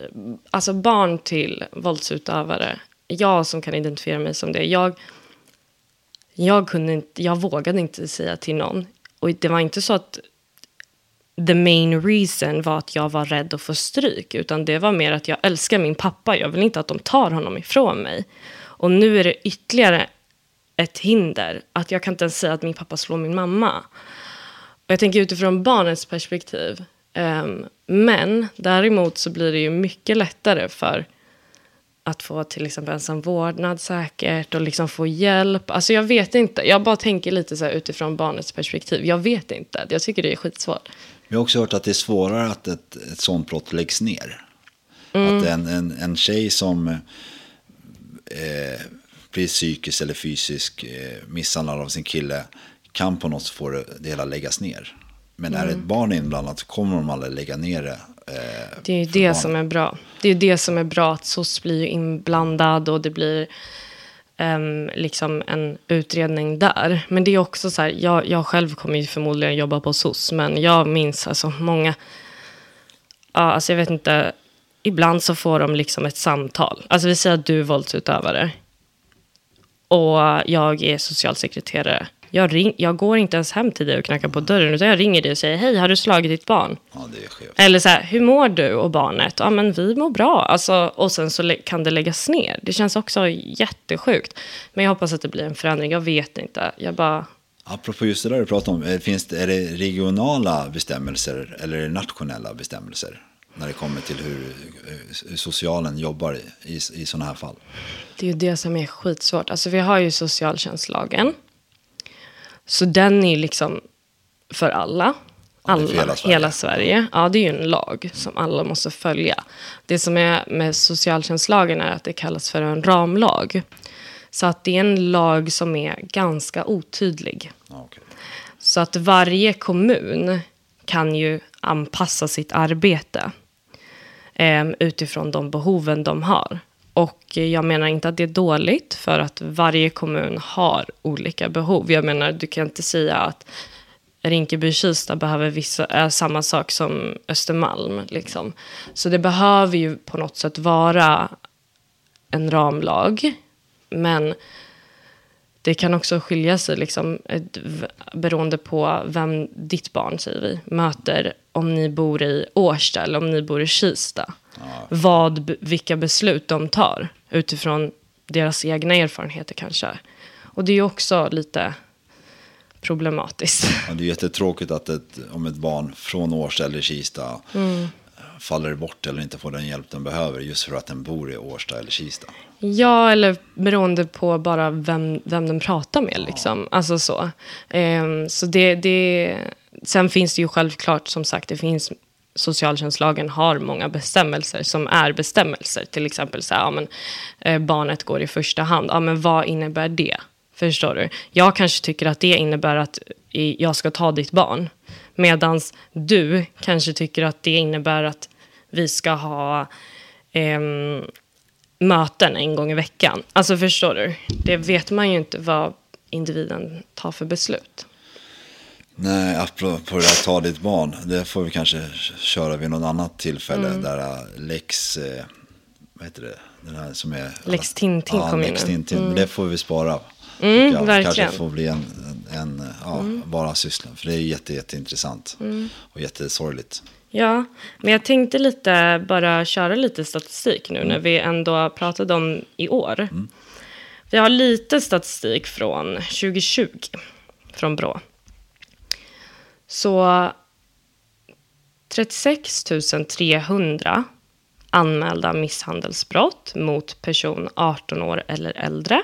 S3: alltså barn till våldsutövare, jag som kan identifiera mig som det, jag, jag, kunde inte, jag vågade inte säga till någon. Och det var inte så att the main reason var att jag var rädd att få stryk. Utan det var mer att jag älskar min pappa. Jag vill inte att de tar honom ifrån mig. Och nu är det ytterligare ett hinder. Att jag kan inte ens säga att min pappa slår min mamma. Och jag tänker utifrån barnets perspektiv. Um, men däremot så blir det ju mycket lättare för att få till exempel ensam vårdnad säkert och liksom få hjälp. Alltså jag vet inte. Jag bara tänker lite så här utifrån barnets perspektiv. Jag vet inte. Jag tycker det är skitsvårt.
S2: Vi har också hört att det är svårare att ett, ett sånt brott läggs ner. Mm. Att en, en, en tjej som eh, blir psykiskt eller fysiskt eh, misshandlad av sin kille kan på något få det hela läggas ner. Men mm. är ett barn inblandat kommer de aldrig lägga ner det.
S3: Eh, det är ju det barnen. som är bra. Det är det som är bra att SOS blir inblandad och det blir um, liksom en utredning där. Men det är också så här, jag, jag själv kommer ju förmodligen jobba på SOS, men jag minns alltså många, ja, alltså jag vet inte, ibland så får de liksom ett samtal. Alltså vi säger att du är våldsutövare och jag är socialsekreterare. Jag, ring, jag går inte ens hem till dig och knackar på dörren, utan jag ringer dig och säger hej, har du slagit ditt barn?
S2: Ja, det är skevt.
S3: Eller så här, hur mår du och barnet? Ja, men vi mår bra. Alltså, och sen så kan det läggas ner. Det känns också jättesjukt. Men jag hoppas att det blir en förändring. Jag vet inte. Jag bara...
S2: Apropå just det där du pratade om, finns det, är det regionala bestämmelser eller är det nationella bestämmelser? När det kommer till hur, hur socialen jobbar i, i, i sådana här fall.
S3: Det är ju det som är skitsvårt. Alltså vi har ju socialtjänstlagen. Så den är liksom för alla. Alla, hela Sverige. hela Sverige. Ja, det är ju en lag som alla måste följa. Det som är med socialtjänstlagen är att det kallas för en ramlag. Så att det är en lag som är ganska otydlig.
S2: Okay.
S3: Så att varje kommun kan ju anpassa sitt arbete eh, utifrån de behoven de har. Och jag menar inte att det är dåligt, för att varje kommun har olika behov. Jag menar, du kan inte säga att Rinkeby-Kista behöver vissa, är samma sak som Östermalm. Liksom. Så det behöver ju på något sätt vara en ramlag. Men det kan också skilja sig liksom, beroende på vem ditt barn, säger vi, möter. Om ni bor i Årsta eller om ni bor i Kista. Vad, be- vilka beslut de tar utifrån deras egna erfarenheter kanske. Och det är också lite problematiskt.
S2: Ja, det är jättetråkigt att ett, om ett barn från Årsta eller Kista
S3: Mm.
S2: Faller bort eller inte får den hjälp den behöver just för att den bor i Årsta eller Kista.
S3: Ja, eller beroende på bara vem, vem den pratar med. Liksom. Alltså så. Ehm, så det, det, sen finns det ju självklart, som sagt, det finns socialtjänstlagen har många bestämmelser som är bestämmelser. Till exempel så här, ja, men, eh, barnet går i första hand. Ja, men vad innebär det? Förstår du? Jag kanske tycker att det innebär att jag ska ta ditt barn. Medan du kanske tycker att det innebär att vi ska ha ehm, möten en gång i veckan. Alltså förstår du? Det vet man ju inte vad individen tar för beslut.
S2: Nej, apropå det där ta ditt barn, det får vi kanske köra vid något annat tillfälle.
S3: Mm.
S2: Där äh, Lex, eh, vad heter det, den här som är...
S3: Lex Tintin
S2: ja,
S3: kom in
S2: Lex
S3: nu.
S2: Tintin, men det får vi spara.
S3: Mm,
S2: ja,
S3: verkligen.
S2: kanske får bli en, en, en ja, bara syssla, för det är jätte, jätteintressant och jättesorgligt.
S3: Ja, men jag tänkte lite bara köra lite statistik nu när vi ändå pratade om i år. Vi har lite statistik från 2020 från Brå. Så 36 300 anmälda misshandelsbrott mot person 18 år eller äldre.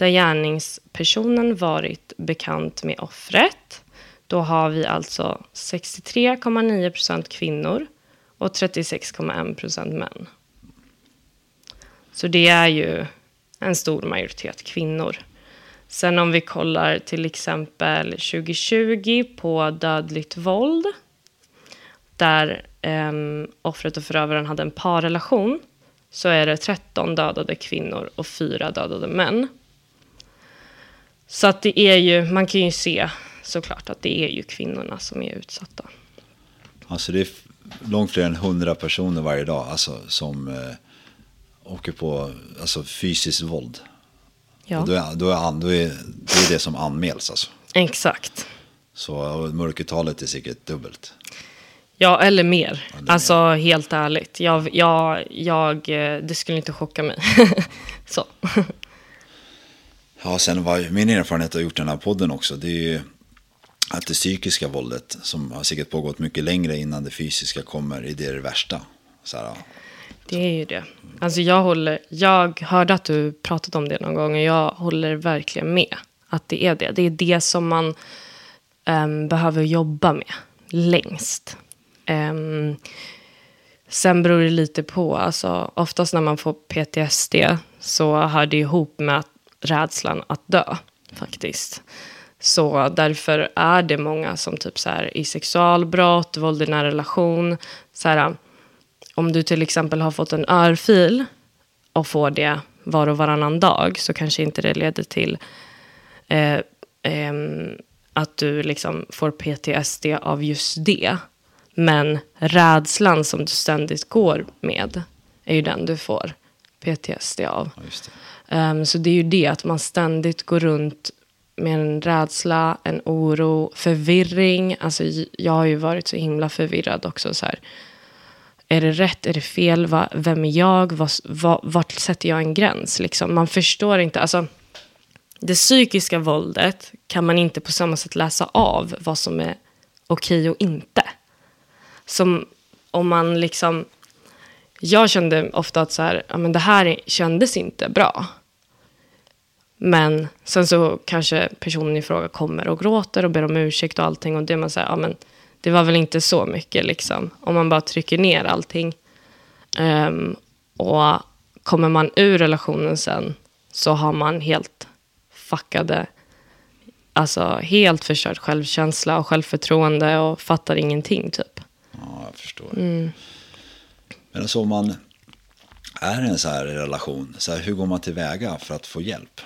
S3: Där gärningspersonen varit bekant med offret. Då har vi alltså 63,9 procent kvinnor och 36,1 procent män. Så det är ju en stor majoritet kvinnor. Sen om vi kollar till exempel 2020 på dödligt våld. Där eh, offret och förövaren hade en parrelation. Så är det 13 dödade kvinnor och 4 dödade män. Så att det är ju, man kan ju se såklart att det är ju kvinnorna som är utsatta.
S2: Alltså det är långt fler än 100 personer varje dag alltså, som eh, åker på alltså, fysiskt våld.
S3: Ja,
S2: Och då, är, då, är, då är det är det som anmäls alltså.
S3: exakt.
S2: Så mörkertalet är säkert dubbelt.
S3: Ja, eller mer.
S2: Är
S3: alltså helt ärligt. Jag, jag, jag, eh, det skulle inte chocka mig. Så.
S2: Ja, sen var min erfarenhet av gjort den här podden också, det är ju att det psykiska våldet som har säkert pågått mycket längre innan det fysiska kommer, i det det värsta. Så här,
S3: Det är ju det. Alltså jag, håller, jag hörde att du pratat om det någon gång och jag håller verkligen med. Att det är det. Det är det som man um, behöver jobba med längst. Um, sen beror det lite på. Alltså, oftast när man får PTSD så hör det ihop med att rädslan att dö. Faktiskt. Så därför är det många som typ så här, i sexualbrott, våld i nära relation. Så här, om du till exempel har fått en örfil och får det var och varannan dag så kanske inte det leder till eh, eh, att du liksom får PTSD av just det. Men rädslan som du ständigt går med är ju den du får PTSD av.
S2: ja,
S3: Um, så det är ju det att man ständigt går runt med en rädsla, en oro, förvirring. Alltså, jag har ju varit så himla förvirrad också. Så här. Är det rätt? Är det fel? Va, vem är jag? Va, va, vart sätter jag en gräns? Liksom? Man förstår inte. Alltså, det psykiska våldet kan man inte på samma sätt läsa av vad som är okej och inte. Som om man liksom... Jag kände ofta att så här, ja, men det här kändes inte bra. Men sen så kanske personen i fråga kommer och gråter och ber om ursäkt och allting. Och det man säger, ja men det var väl inte så mycket liksom. Om man bara trycker ner allting. Ehm, och kommer man ur relationen sen så har man helt fuckade alltså helt förstörd självkänsla och självförtroende och fattar ingenting typ.
S2: Ja, jag förstår. Men alltså om man är i en så här relation, så här, hur går man tillväga för att få hjälp?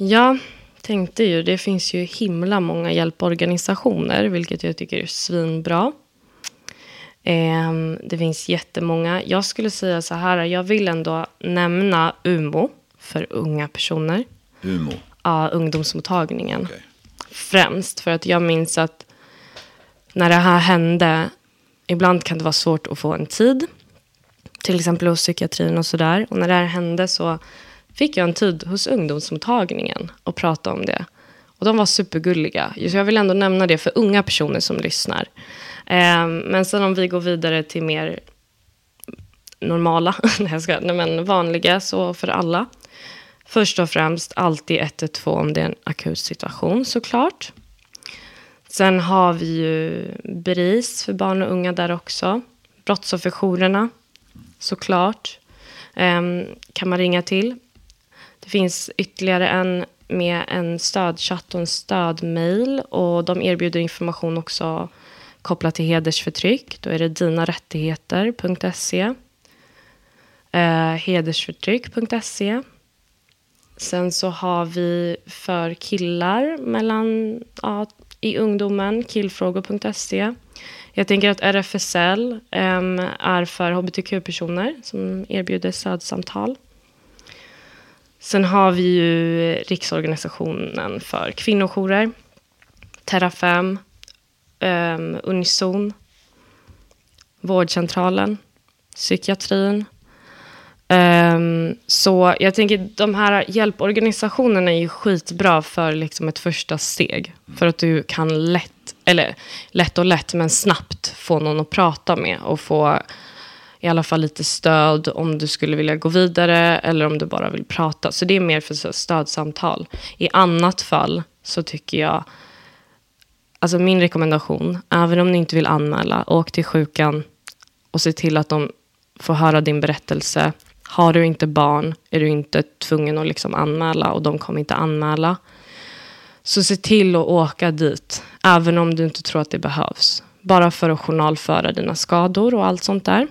S3: Ja, tänkte ju. Det finns ju himla många hjälporganisationer, vilket jag tycker är svinbra. Ehm, det finns jättemånga. Jag skulle säga så här, jag vill ändå nämna UMO för unga personer.
S2: Umo?
S3: Ja, ungdomsmottagningen.
S2: Okej.
S3: Främst för att jag minns att när det här hände, ibland kan det vara svårt att få en tid. Till exempel hos psykiatrin och sådär. Och när det här hände så fick jag en tid hos ungdomsmottagningen och prata om det. Och de var supergulliga. Så jag vill ändå nämna det för unga personer som lyssnar. Ehm, men sen om vi går vidare till mer normala, nej, jag ska, nej, men vanliga, så för alla. Först och främst alltid 112 om det är en akut situation såklart. Sen har vi ju BRIS för barn och unga där också. Brottsofferjourerna såklart. Ehm, kan man ringa till. Det finns ytterligare en med en stödchatt och en stödmail. Och de erbjuder information också kopplat till hedersförtryck. Då är det dinarättigheter.se. Eh, hedersförtryck.se. Sen så har vi för killar mellan, ja, i ungdomen, killfrågor.se. Jag tänker att RFSL eh, är för hbtq-personer som erbjuder stödsamtal. Sen har vi ju Riksorganisationen för kvinnojourer, Terrafem, um, ehm, Unison, vårdcentralen, psykiatrin. Um, så jag tänker de här hjälporganisationerna är ju skitbra för liksom ett första steg. För att du kan lätt, eller lätt och lätt, men snabbt få någon att prata med och få i alla fall lite stöd om du skulle vilja gå vidare eller om du bara vill prata. Så det är mer för stödsamtal. I annat fall så tycker jag, alltså min rekommendation, även om ni inte vill anmäla, åk till sjukan och se till att de får höra din berättelse. Har du inte barn är du inte tvungen att liksom anmäla och de kommer inte anmäla. Så se till att åka dit, även om du inte tror att det behövs. Bara för att journalföra dina skador och allt sånt där.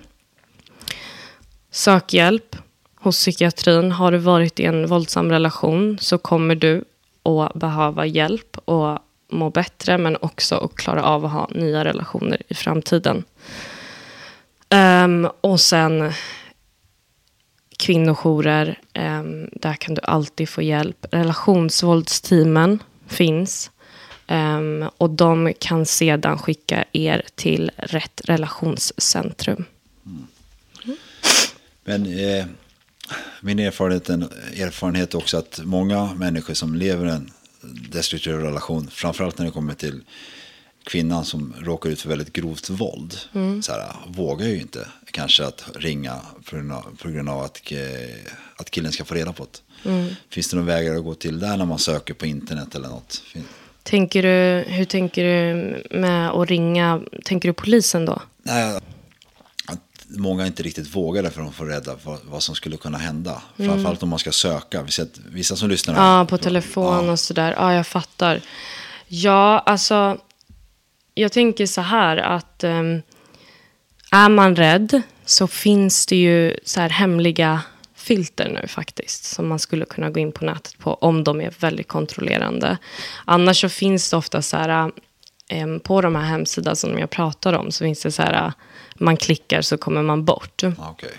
S3: Sök hjälp hos psykiatrin. Har du varit i en våldsam relation så kommer du att behöva hjälp och må bättre men också att klara av att ha nya relationer i framtiden. Ehm, och sen kvinnojourer, ehm, där kan du alltid få hjälp. Relationsvåldsteamen finns. Ehm, och de kan sedan skicka er till rätt relationscentrum.
S2: Men eh, min erfarenhet, erfarenhet också att många människor som lever en destruktiv relation, framförallt när det kommer till kvinnan som råkar ut för väldigt grovt våld, så här, vågar ju inte kanske att ringa på grund av, på grund av att, eh, att killen ska få reda på det. Finns det några vägar att gå till där när man söker på internet eller något?
S3: Tänker du, hur tänker du med att ringa? Tänker du polisen då?
S2: Nej, många inte riktigt vågar därför de får rädda för vad som skulle kunna hända. Framförallt om man ska söka. Vi att vissa som lyssnar
S3: Ja, på telefon och sådär. Ja, jag fattar. Ja, alltså. Jag tänker så här att um, är man rädd så finns det ju så här hemliga filter nu faktiskt. Som man skulle kunna gå in på nätet på om de är väldigt kontrollerande. Annars så finns det ofta så här em, på de här hemsidorna som jag pratar om så finns det så här man klickar så kommer man bort
S2: Ja, okej.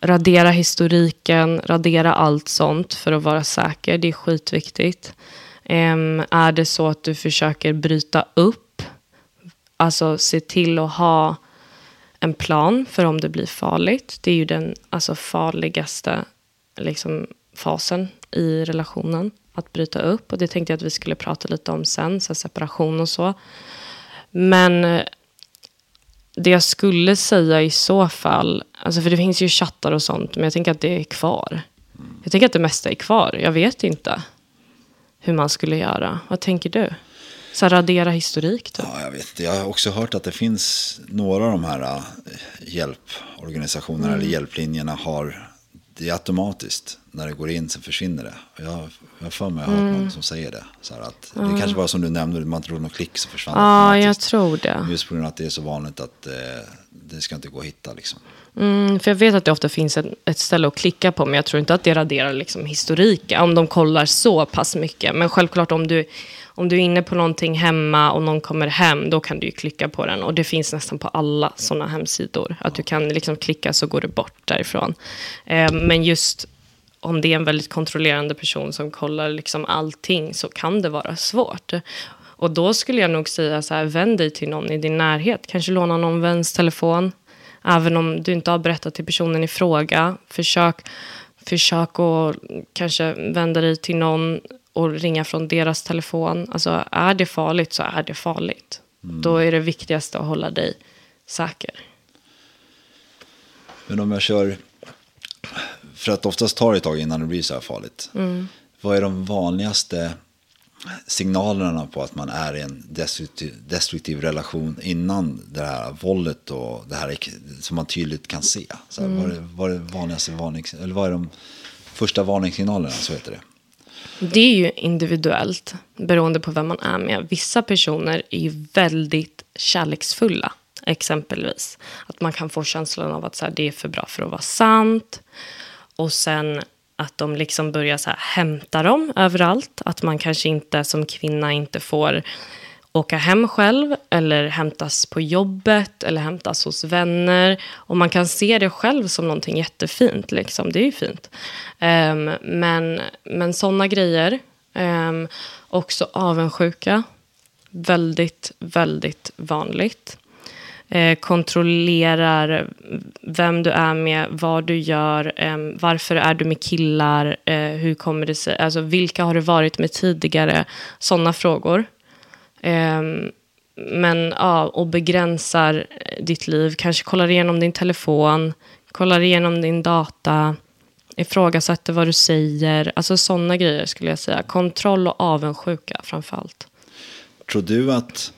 S3: radera historiken, radera allt sånt för att vara säker. Det är skitviktigt. Em, är det så att du försöker bryta upp, alltså se till att ha en plan för om det blir farligt. Det är ju den alltså, farligaste liksom, fasen i relationen, att bryta upp. Och det tänkte jag att vi skulle prata lite om sen, så separation och så. Men det jag skulle säga i så fall, alltså för det finns ju chattar och sånt, men jag tänker att det är kvar. Jag tänker att det mesta är kvar. Jag vet inte hur man skulle göra. Vad tänker du? Så radera historik typ.
S2: Ja, jag vet. Jag har också hört att det finns några av de här äh, hjälporganisationerna eller hjälplinjerna har det är automatiskt. när det går in, sen försvinner det. Och Jag, har för mig jag har hört någon som säger det. Så att Det kanske var som du nämnde, man tror någon klick så försvann det
S3: Ja, jag tror det.
S2: Just på grund av att det är så vanligt att eh, det ska inte gå att hitta liksom.
S3: Mm, för jag vet att det ofta finns ett, ett ställe att klicka på, men jag tror inte att det raderar liksom historiken. Om de kollar så pass mycket. Men självklart om du, om du är inne på någonting hemma och någon kommer hem, då kan du ju klicka på den. Och det finns nästan på alla sådana hemsidor. Att du kan liksom klicka så går du bort därifrån. Eh, men just om det är en väldigt kontrollerande person som kollar liksom allting så kan det vara svårt. Och då skulle jag nog säga så här, vänd dig till någon i din närhet. Kanske låna någon väns telefon. Även om du inte har berättat till personen i fråga. Försök, försök att kanske vända dig till någon och ringa från deras telefon. Alltså är det farligt så är det farligt. Då är det viktigaste att hålla dig säker.
S2: Men om jag kör, för att oftast tar det ett tag innan det blir så här farligt. Vad är de vanligaste signalerna på att man är i en destruktiv, destruktiv relation innan det här våldet och det här som man tydligt kan se? Så här, vad, är, vad är vanligaste varnings, eller vad är de första varningssignalerna, så heter det?
S3: Det är ju individuellt, beroende på vem man är med. Vissa personer är ju väldigt kärleksfulla, exempelvis. Att man kan få känslan av att så här, det är för bra för att vara sant. Och sen att de liksom börjar så här, hämta dem överallt. Att man kanske inte som kvinna inte får åka hem själv eller hämtas på jobbet eller hämtas hos vänner. Och man kan se det själv som någonting jättefint. Liksom. Det är ju fint. Um, men men sådana grejer. Um, också avundsjuka. Väldigt, väldigt vanligt. Eh, kontrollerar vem du är med, vad du gör, eh, varför är du med killar, eh, hur kommer det sig, alltså vilka har du varit med tidigare, sådana frågor. Ehm, men ja, och begränsar eh, ditt liv. Kanske kollar igenom din telefon, kollar igenom din data, ifrågasätter vad du säger. Alltså sådana grejer skulle jag säga. Kontroll och avundsjuka framför allt.
S2: Tror du att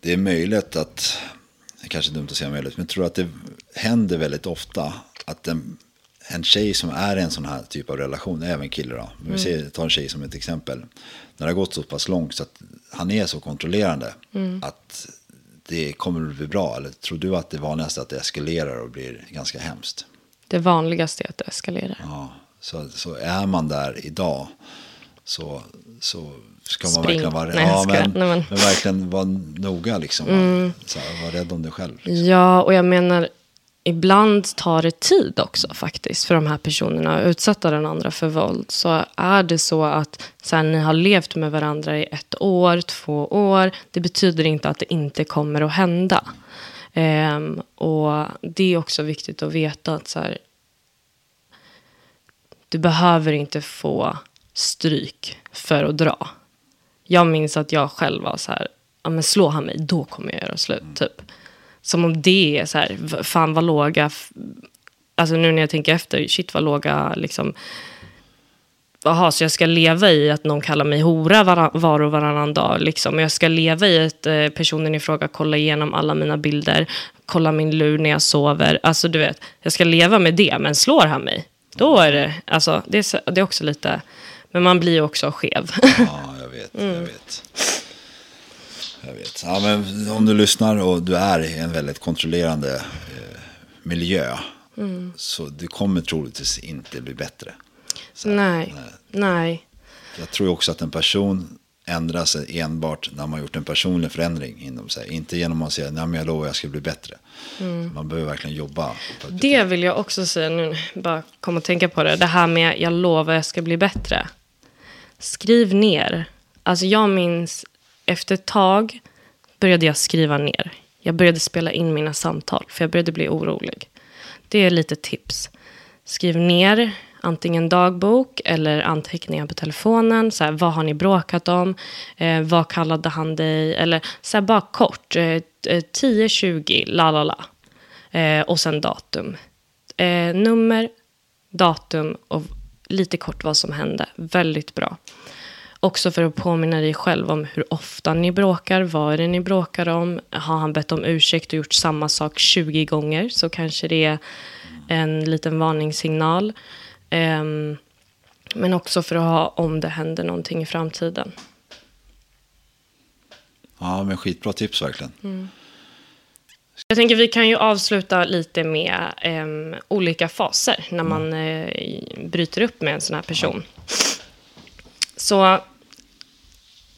S2: det är möjligt att, det kanske är dumt att säga möjligt, men tror du att det händer väldigt ofta att en, en tjej som är i en sån här typ av relation, även kille då, men vi ser, tar en tjej som ett exempel, när det har gått så pass långt så att han är så kontrollerande att det kommer att bli bra, eller tror du att det vanligaste är att det eskalerar och blir ganska hemskt?
S3: Det vanligaste är att det eskalerar.
S2: Ja, så, så är man där idag så, så ska man
S3: Spring.
S2: verkligen vara,
S3: Nej,
S2: ja, men,
S3: Nej, men- Mm.
S2: men verkligen vara noga liksom. Så här, var rädd om dig själv. Liksom.
S3: Ja, och jag menar, ibland tar det tid också faktiskt för de här personerna att utsätta den andra för våld. Så är det så att så här, ni har levt med varandra i ett år, två år, det betyder inte att det inte kommer att hända. Ehm, och det är också viktigt att veta att så här, du behöver inte få stryk för att dra. Jag minns att jag själv var så här, ja men slå han mig, då kommer jag göra slut, typ. Som om det är så här, fan vad låga, alltså nu när jag tänker efter, shit vad låga, liksom. Jaha, så jag ska leva i att någon kallar mig hora var, var och varannan dag. Liksom. Jag ska leva i att eh, personen i fråga kollar igenom alla mina bilder, kollar min lur när jag sover. Alltså du vet, jag ska leva med det, men slår han mig, då är det, alltså det är, det är också lite, men man blir ju också skev.
S2: Ja, jag vet.
S3: Mm.
S2: Jag vet. Jag vet. Ja, men om du lyssnar och du är i en väldigt kontrollerande eh, miljö.
S3: Mm.
S2: Så du kommer troligtvis inte bli bättre. Så,
S3: nej, nej.
S2: Jag tror också att en person ändrar sig enbart när man gjort en personlig förändring inom sig. Inte genom att säga, nej men jag lovar jag ska bli bättre. Man behöver verkligen jobba.
S3: Det vill jag också säga nu, bara kom och tänka på det. Det här med jag lovar jag ska bli bättre. Skriv ner. Alltså jag minns efter ett tag började jag skriva ner. Jag började spela in mina samtal för jag började bli orolig. Det är lite tips. Skriv ner antingen dagbok eller anteckningar på telefonen. Så här, vad har ni bråkat om? Eh, vad kallade han dig? Eller så här, bara kort. Eh, eh 10, 20, la la la. Eh, och sen datum. Eh, nummer, datum och lite kort vad som hände. Väldigt bra. Också för att påminna dig själv om hur ofta ni bråkar, vad är det ni bråkar om. Har han bett om ursäkt och gjort samma sak 20 gånger så kanske det är en liten varningssignal. Ehm, men också för att ha om det händer någonting i framtiden.
S2: Ja, men skitbra tips verkligen.
S3: Mm. Jag tänker vi kan ju avsluta lite med em, olika faser när man eh, bryter upp med en sån här person. Så,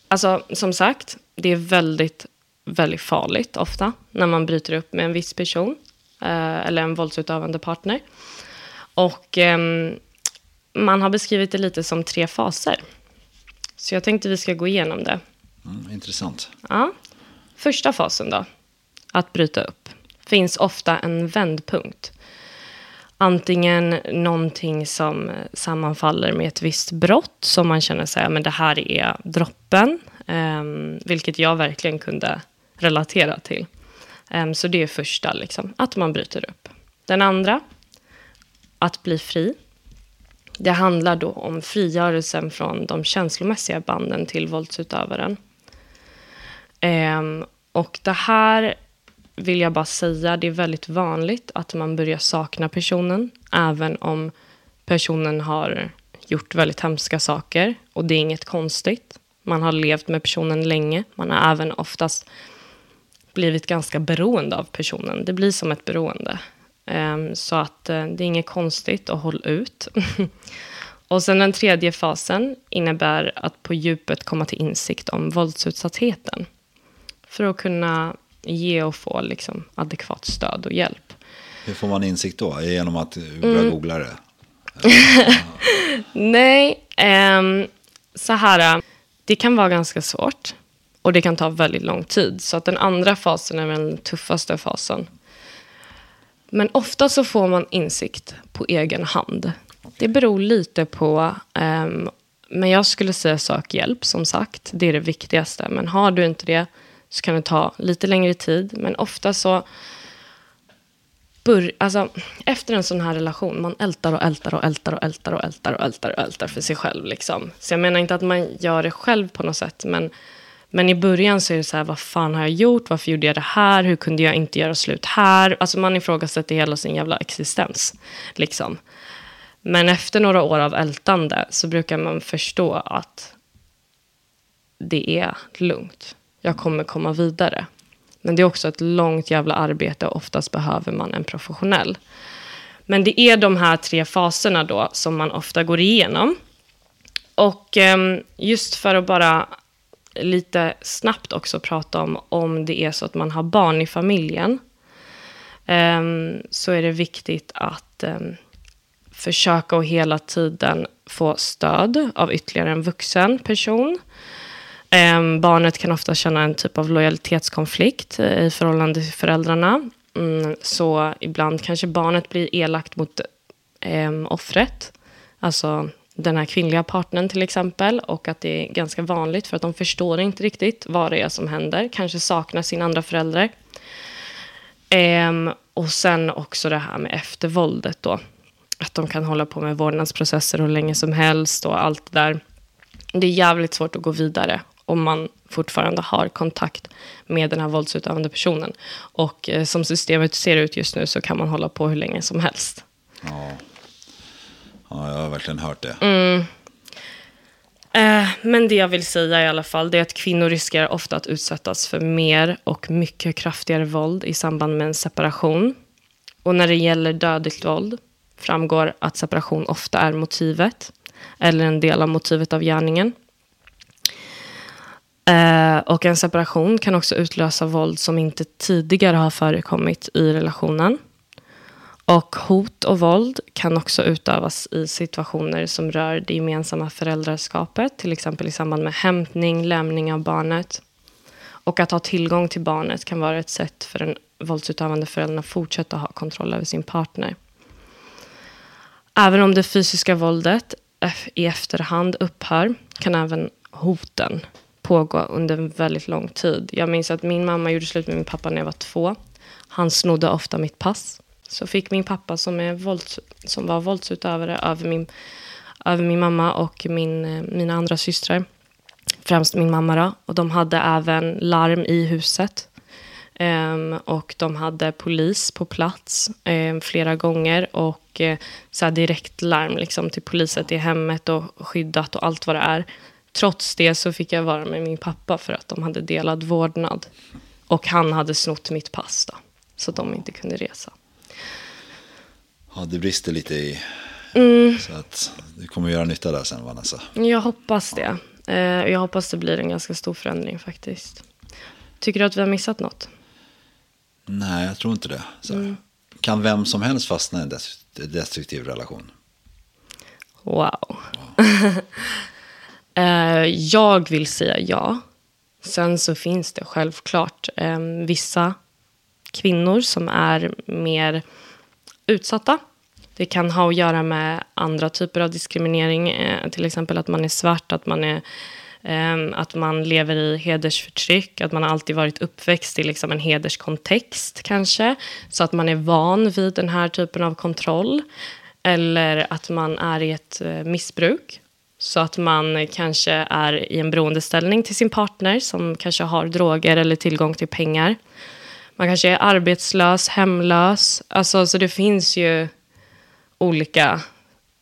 S3: alltså som sagt, det är väldigt, väldigt farligt ofta när man bryter upp med en viss person eh, eller en våldsutövande partner. Och em, man har beskrivit det lite som tre faser. Så jag tänkte vi ska gå igenom det.
S2: Mm, intressant.
S3: Ja. Första fasen då, att bryta upp, finns ofta en vändpunkt. Antingen någonting som sammanfaller med ett visst brott som man känner sig, men det här är droppen, um, vilket jag verkligen kunde relatera till. Um, så det är första, liksom, att man bryter upp. Den andra, att bli fri. Det handlar då om frigörelsen från de känslomässiga banden till våldsutövaren. Um, och det här vill jag bara säga, det är väldigt vanligt att man börjar sakna personen, även om personen har gjort väldigt hemska saker. Och det är inget konstigt. Man har levt med personen länge. Man har även oftast blivit ganska beroende av personen. Det blir som ett beroende. Ehm, så att eh, det är inget konstigt att hålla ut. och sen den tredje fasen innebär att på djupet komma till insikt om våldsutsattheten. För att kunna ge och få liksom, adekvat stöd och hjälp.
S2: Hur får man insikt då? Genom att börja
S3: Mm.
S2: googla det?
S3: Nej, ehm, så här. äh, Det kan vara ganska svårt. Och det kan ta väldigt lång tid. Så att den andra fasen är den tuffaste fasen. Men ofta så får man insikt på egen hand. Det beror lite på... ehm, men jag skulle säga sök hjälp, som sagt. Det är det viktigaste. Men har du inte det så kan det ta lite längre tid. Men ofta så... Bör, alltså, efter en sån här relation, man ältar och ältar och ältar och ältar och ältar och ältar och ältar för sig själv. Liksom. Så jag menar inte att man gör det själv på något sätt, men, men i början så är det så här, vad fan har jag gjort? Varför gjorde jag det här? Hur kunde jag inte göra slut här? Alltså man ifrågasätter hela sin jävla existens. Liksom. Men efter några år av ältande så brukar man förstå att det är lugnt. Jag kommer komma vidare. Men det är också ett långt jävla arbete och oftast behöver man en professionell. Men det är de här tre faserna då som man ofta går igenom. Och ehm, just för att bara lite snabbt också prata om om det är så att man har barn i familjen. Ehm, så är det viktigt att ehm, försöka att hela tiden få stöd av ytterligare en vuxen person. Ehm, barnet kan ofta känna en typ av lojalitetskonflikt eh, i förhållande till föräldrarna. Mm, så ibland kanske barnet blir elakt mot ehm, offret. Alltså den här kvinnliga partnern till exempel. Och att det är ganska vanligt för att de förstår inte riktigt vad det är som händer. Kanske saknar sin andra förälder. Ehm, och sen också det här med eftervåldet då. Att de kan hålla på med vårdnadsprocesser hur länge som helst och allt det där. Det är jävligt svårt att gå vidare om man fortfarande har kontakt med den här våldsutövande personen. Och eh, som systemet ser ut just nu så kan man hålla på hur länge som helst.
S2: Ja. ja, jag har verkligen hört det.
S3: Mm. Eh, men det jag vill säga i alla fall, det är att kvinnor riskerar ofta att utsättas för mer och mycket kraftigare våld i samband med en separation. Och när det gäller dödligt våld framgår att separation ofta är motivet, eller en del av motivet av gärningen. Eh, och en separation kan också utlösa våld som inte tidigare har förekommit i relationen. Och hot och våld kan också utövas i situationer som rör det gemensamma föräldraskapet, till exempel i samband med hämtning, lämning av barnet. Och att ha tillgång till barnet kan vara ett sätt för den våldsutövande föräldern att fortsätta ha kontroll över sin partner. Även om det fysiska våldet eh, i efterhand upphör kan även hoten pågå under en väldigt lång tid. Jag minns att min mamma gjorde slut med min pappa när jag var två. Han snodde ofta mitt pass. Så fick min pappa som, är vålds, som var våldsutövare över min, över min mamma och min, eh, mina andra systrar. Främst min mamma då. Och de hade även larm i huset. Um, och de hade polis på plats um, flera gånger. Och uh, så här direkt larm liksom, till polisen i hemmet och skyddat och allt vad det är. Trots det så fick jag vara med min pappa för att de hade delad vårdnad. Och han hade snott mitt pass då, så de inte kunde resa.
S2: Ja, det brister lite i...
S3: Mm.
S2: Så att du kommer göra nytta där sen Vanessa.
S3: Jag hoppas det. Eh, Jag hoppas det blir en ganska stor förändring faktiskt. Tycker du att vi har missat något?
S2: Nej, jag tror inte det.
S3: Mm.
S2: Kan vem som helst fastna i en dest- destruktiv relation?
S3: Wow. Eh, jag vill säga ja. Sen så finns det självklart eh, vissa kvinnor som är mer utsatta. Det kan ha att göra med andra typer av diskriminering. Eh, till exempel att man är svart, att man, är, ehm, att man lever i hedersförtryck. Att man alltid varit uppväxt i liksom en hederskontext kanske. Så att man är van vid den här typen av kontroll. Eller att man är i ett eh, missbruk. Så att man kanske är i en beroendeställning till sin partner som kanske har droger eller tillgång till pengar. Man kanske är arbetslös, hemlös. Alltså, så det finns ju olika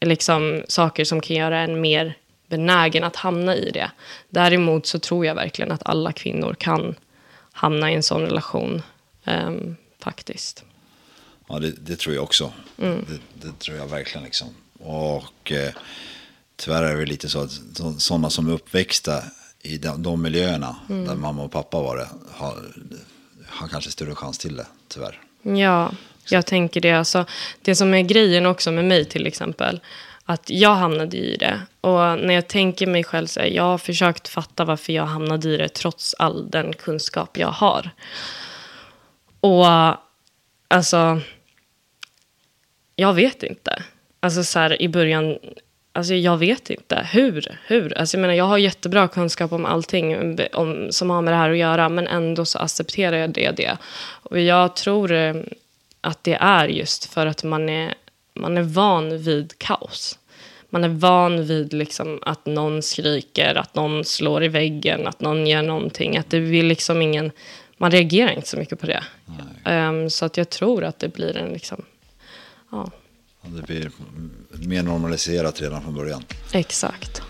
S3: liksom, saker som kan göra en mer benägen att hamna i det. Däremot så tror jag verkligen att alla kvinnor kan hamna i en sån relation. ehm, faktiskt.
S2: Ja, det, det tror jag också.
S3: Mm.
S2: Det, det tror jag verkligen. Liksom. Och eh, tyvärr är det lite så att så, sådana som är uppväxta i de, de miljöerna
S3: Mm.
S2: där mamma och pappa var det har, har kanske större chans till det, tyvärr.
S3: Ja, jag tänker det. Alltså, det som är grejen också med mig till exempel. Att jag hamnade i det. Och när jag tänker mig själv så här, jag har försökt fatta varför jag hamnade i det trots all den kunskap jag har. Och alltså, jag vet inte. Alltså så här i början, alltså jag vet inte hur. hur? Alltså jag menar, jag har jättebra kunskap om allting om, som har med det här att göra, men ändå så accepterar jag det. det. Och jag tror eh, att det är just för att man är, man är van vid kaos. Man är van vid liksom att någon skriker, att någon slår i väggen, att någon gör någonting. Att det blir liksom ingen, man reagerar inte så mycket på det. Ehm, så att jag tror att det blir en liksom, ja,
S2: det blir mer normaliserat redan från början.
S3: exakt.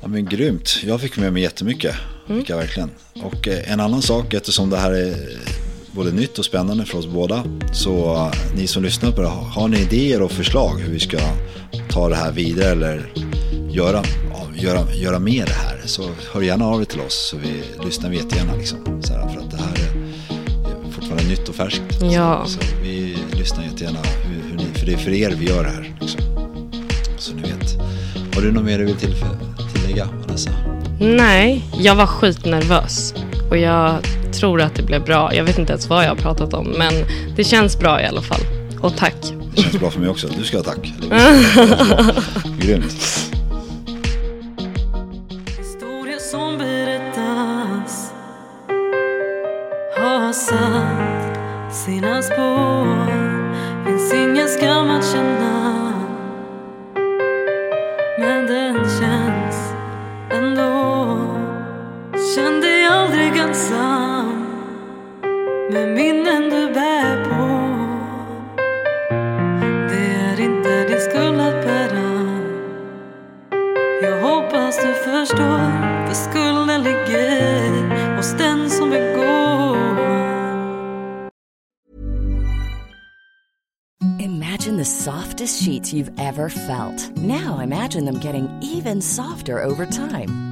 S2: Ja, men grymt. Jag fick med mig jättemycket.
S3: Mm.
S2: Fick jag verkligen. Och eh, en annan sak, eftersom det här är både nytt och spännande för oss båda. Så eh, ni som lyssnar på det, har ni idéer och förslag hur vi ska ta det här vidare eller göra, göra, göra mer det här. Så hör gärna av er till oss så vi lyssnar vi jättegärna. Liksom, så här, för att det här är är fortfarande nytt och färskt.
S3: Ja.
S2: Så, så vi lyssnar jättegärna hur, hur ni, för det är för er vi gör det här. Liksom. Så ni vet. Har du något mer du vill till, tillägga, Vanessa?
S3: Nej, jag var skitnervös. Och jag tror att det blev bra. Jag vet inte ens vad jag har pratat om, men det känns bra i alla fall. Och tack.
S2: Det känns bra för mig också. Du ska ha tack. Grymt.
S5: Ever felt. Now imagine them getting even softer over time.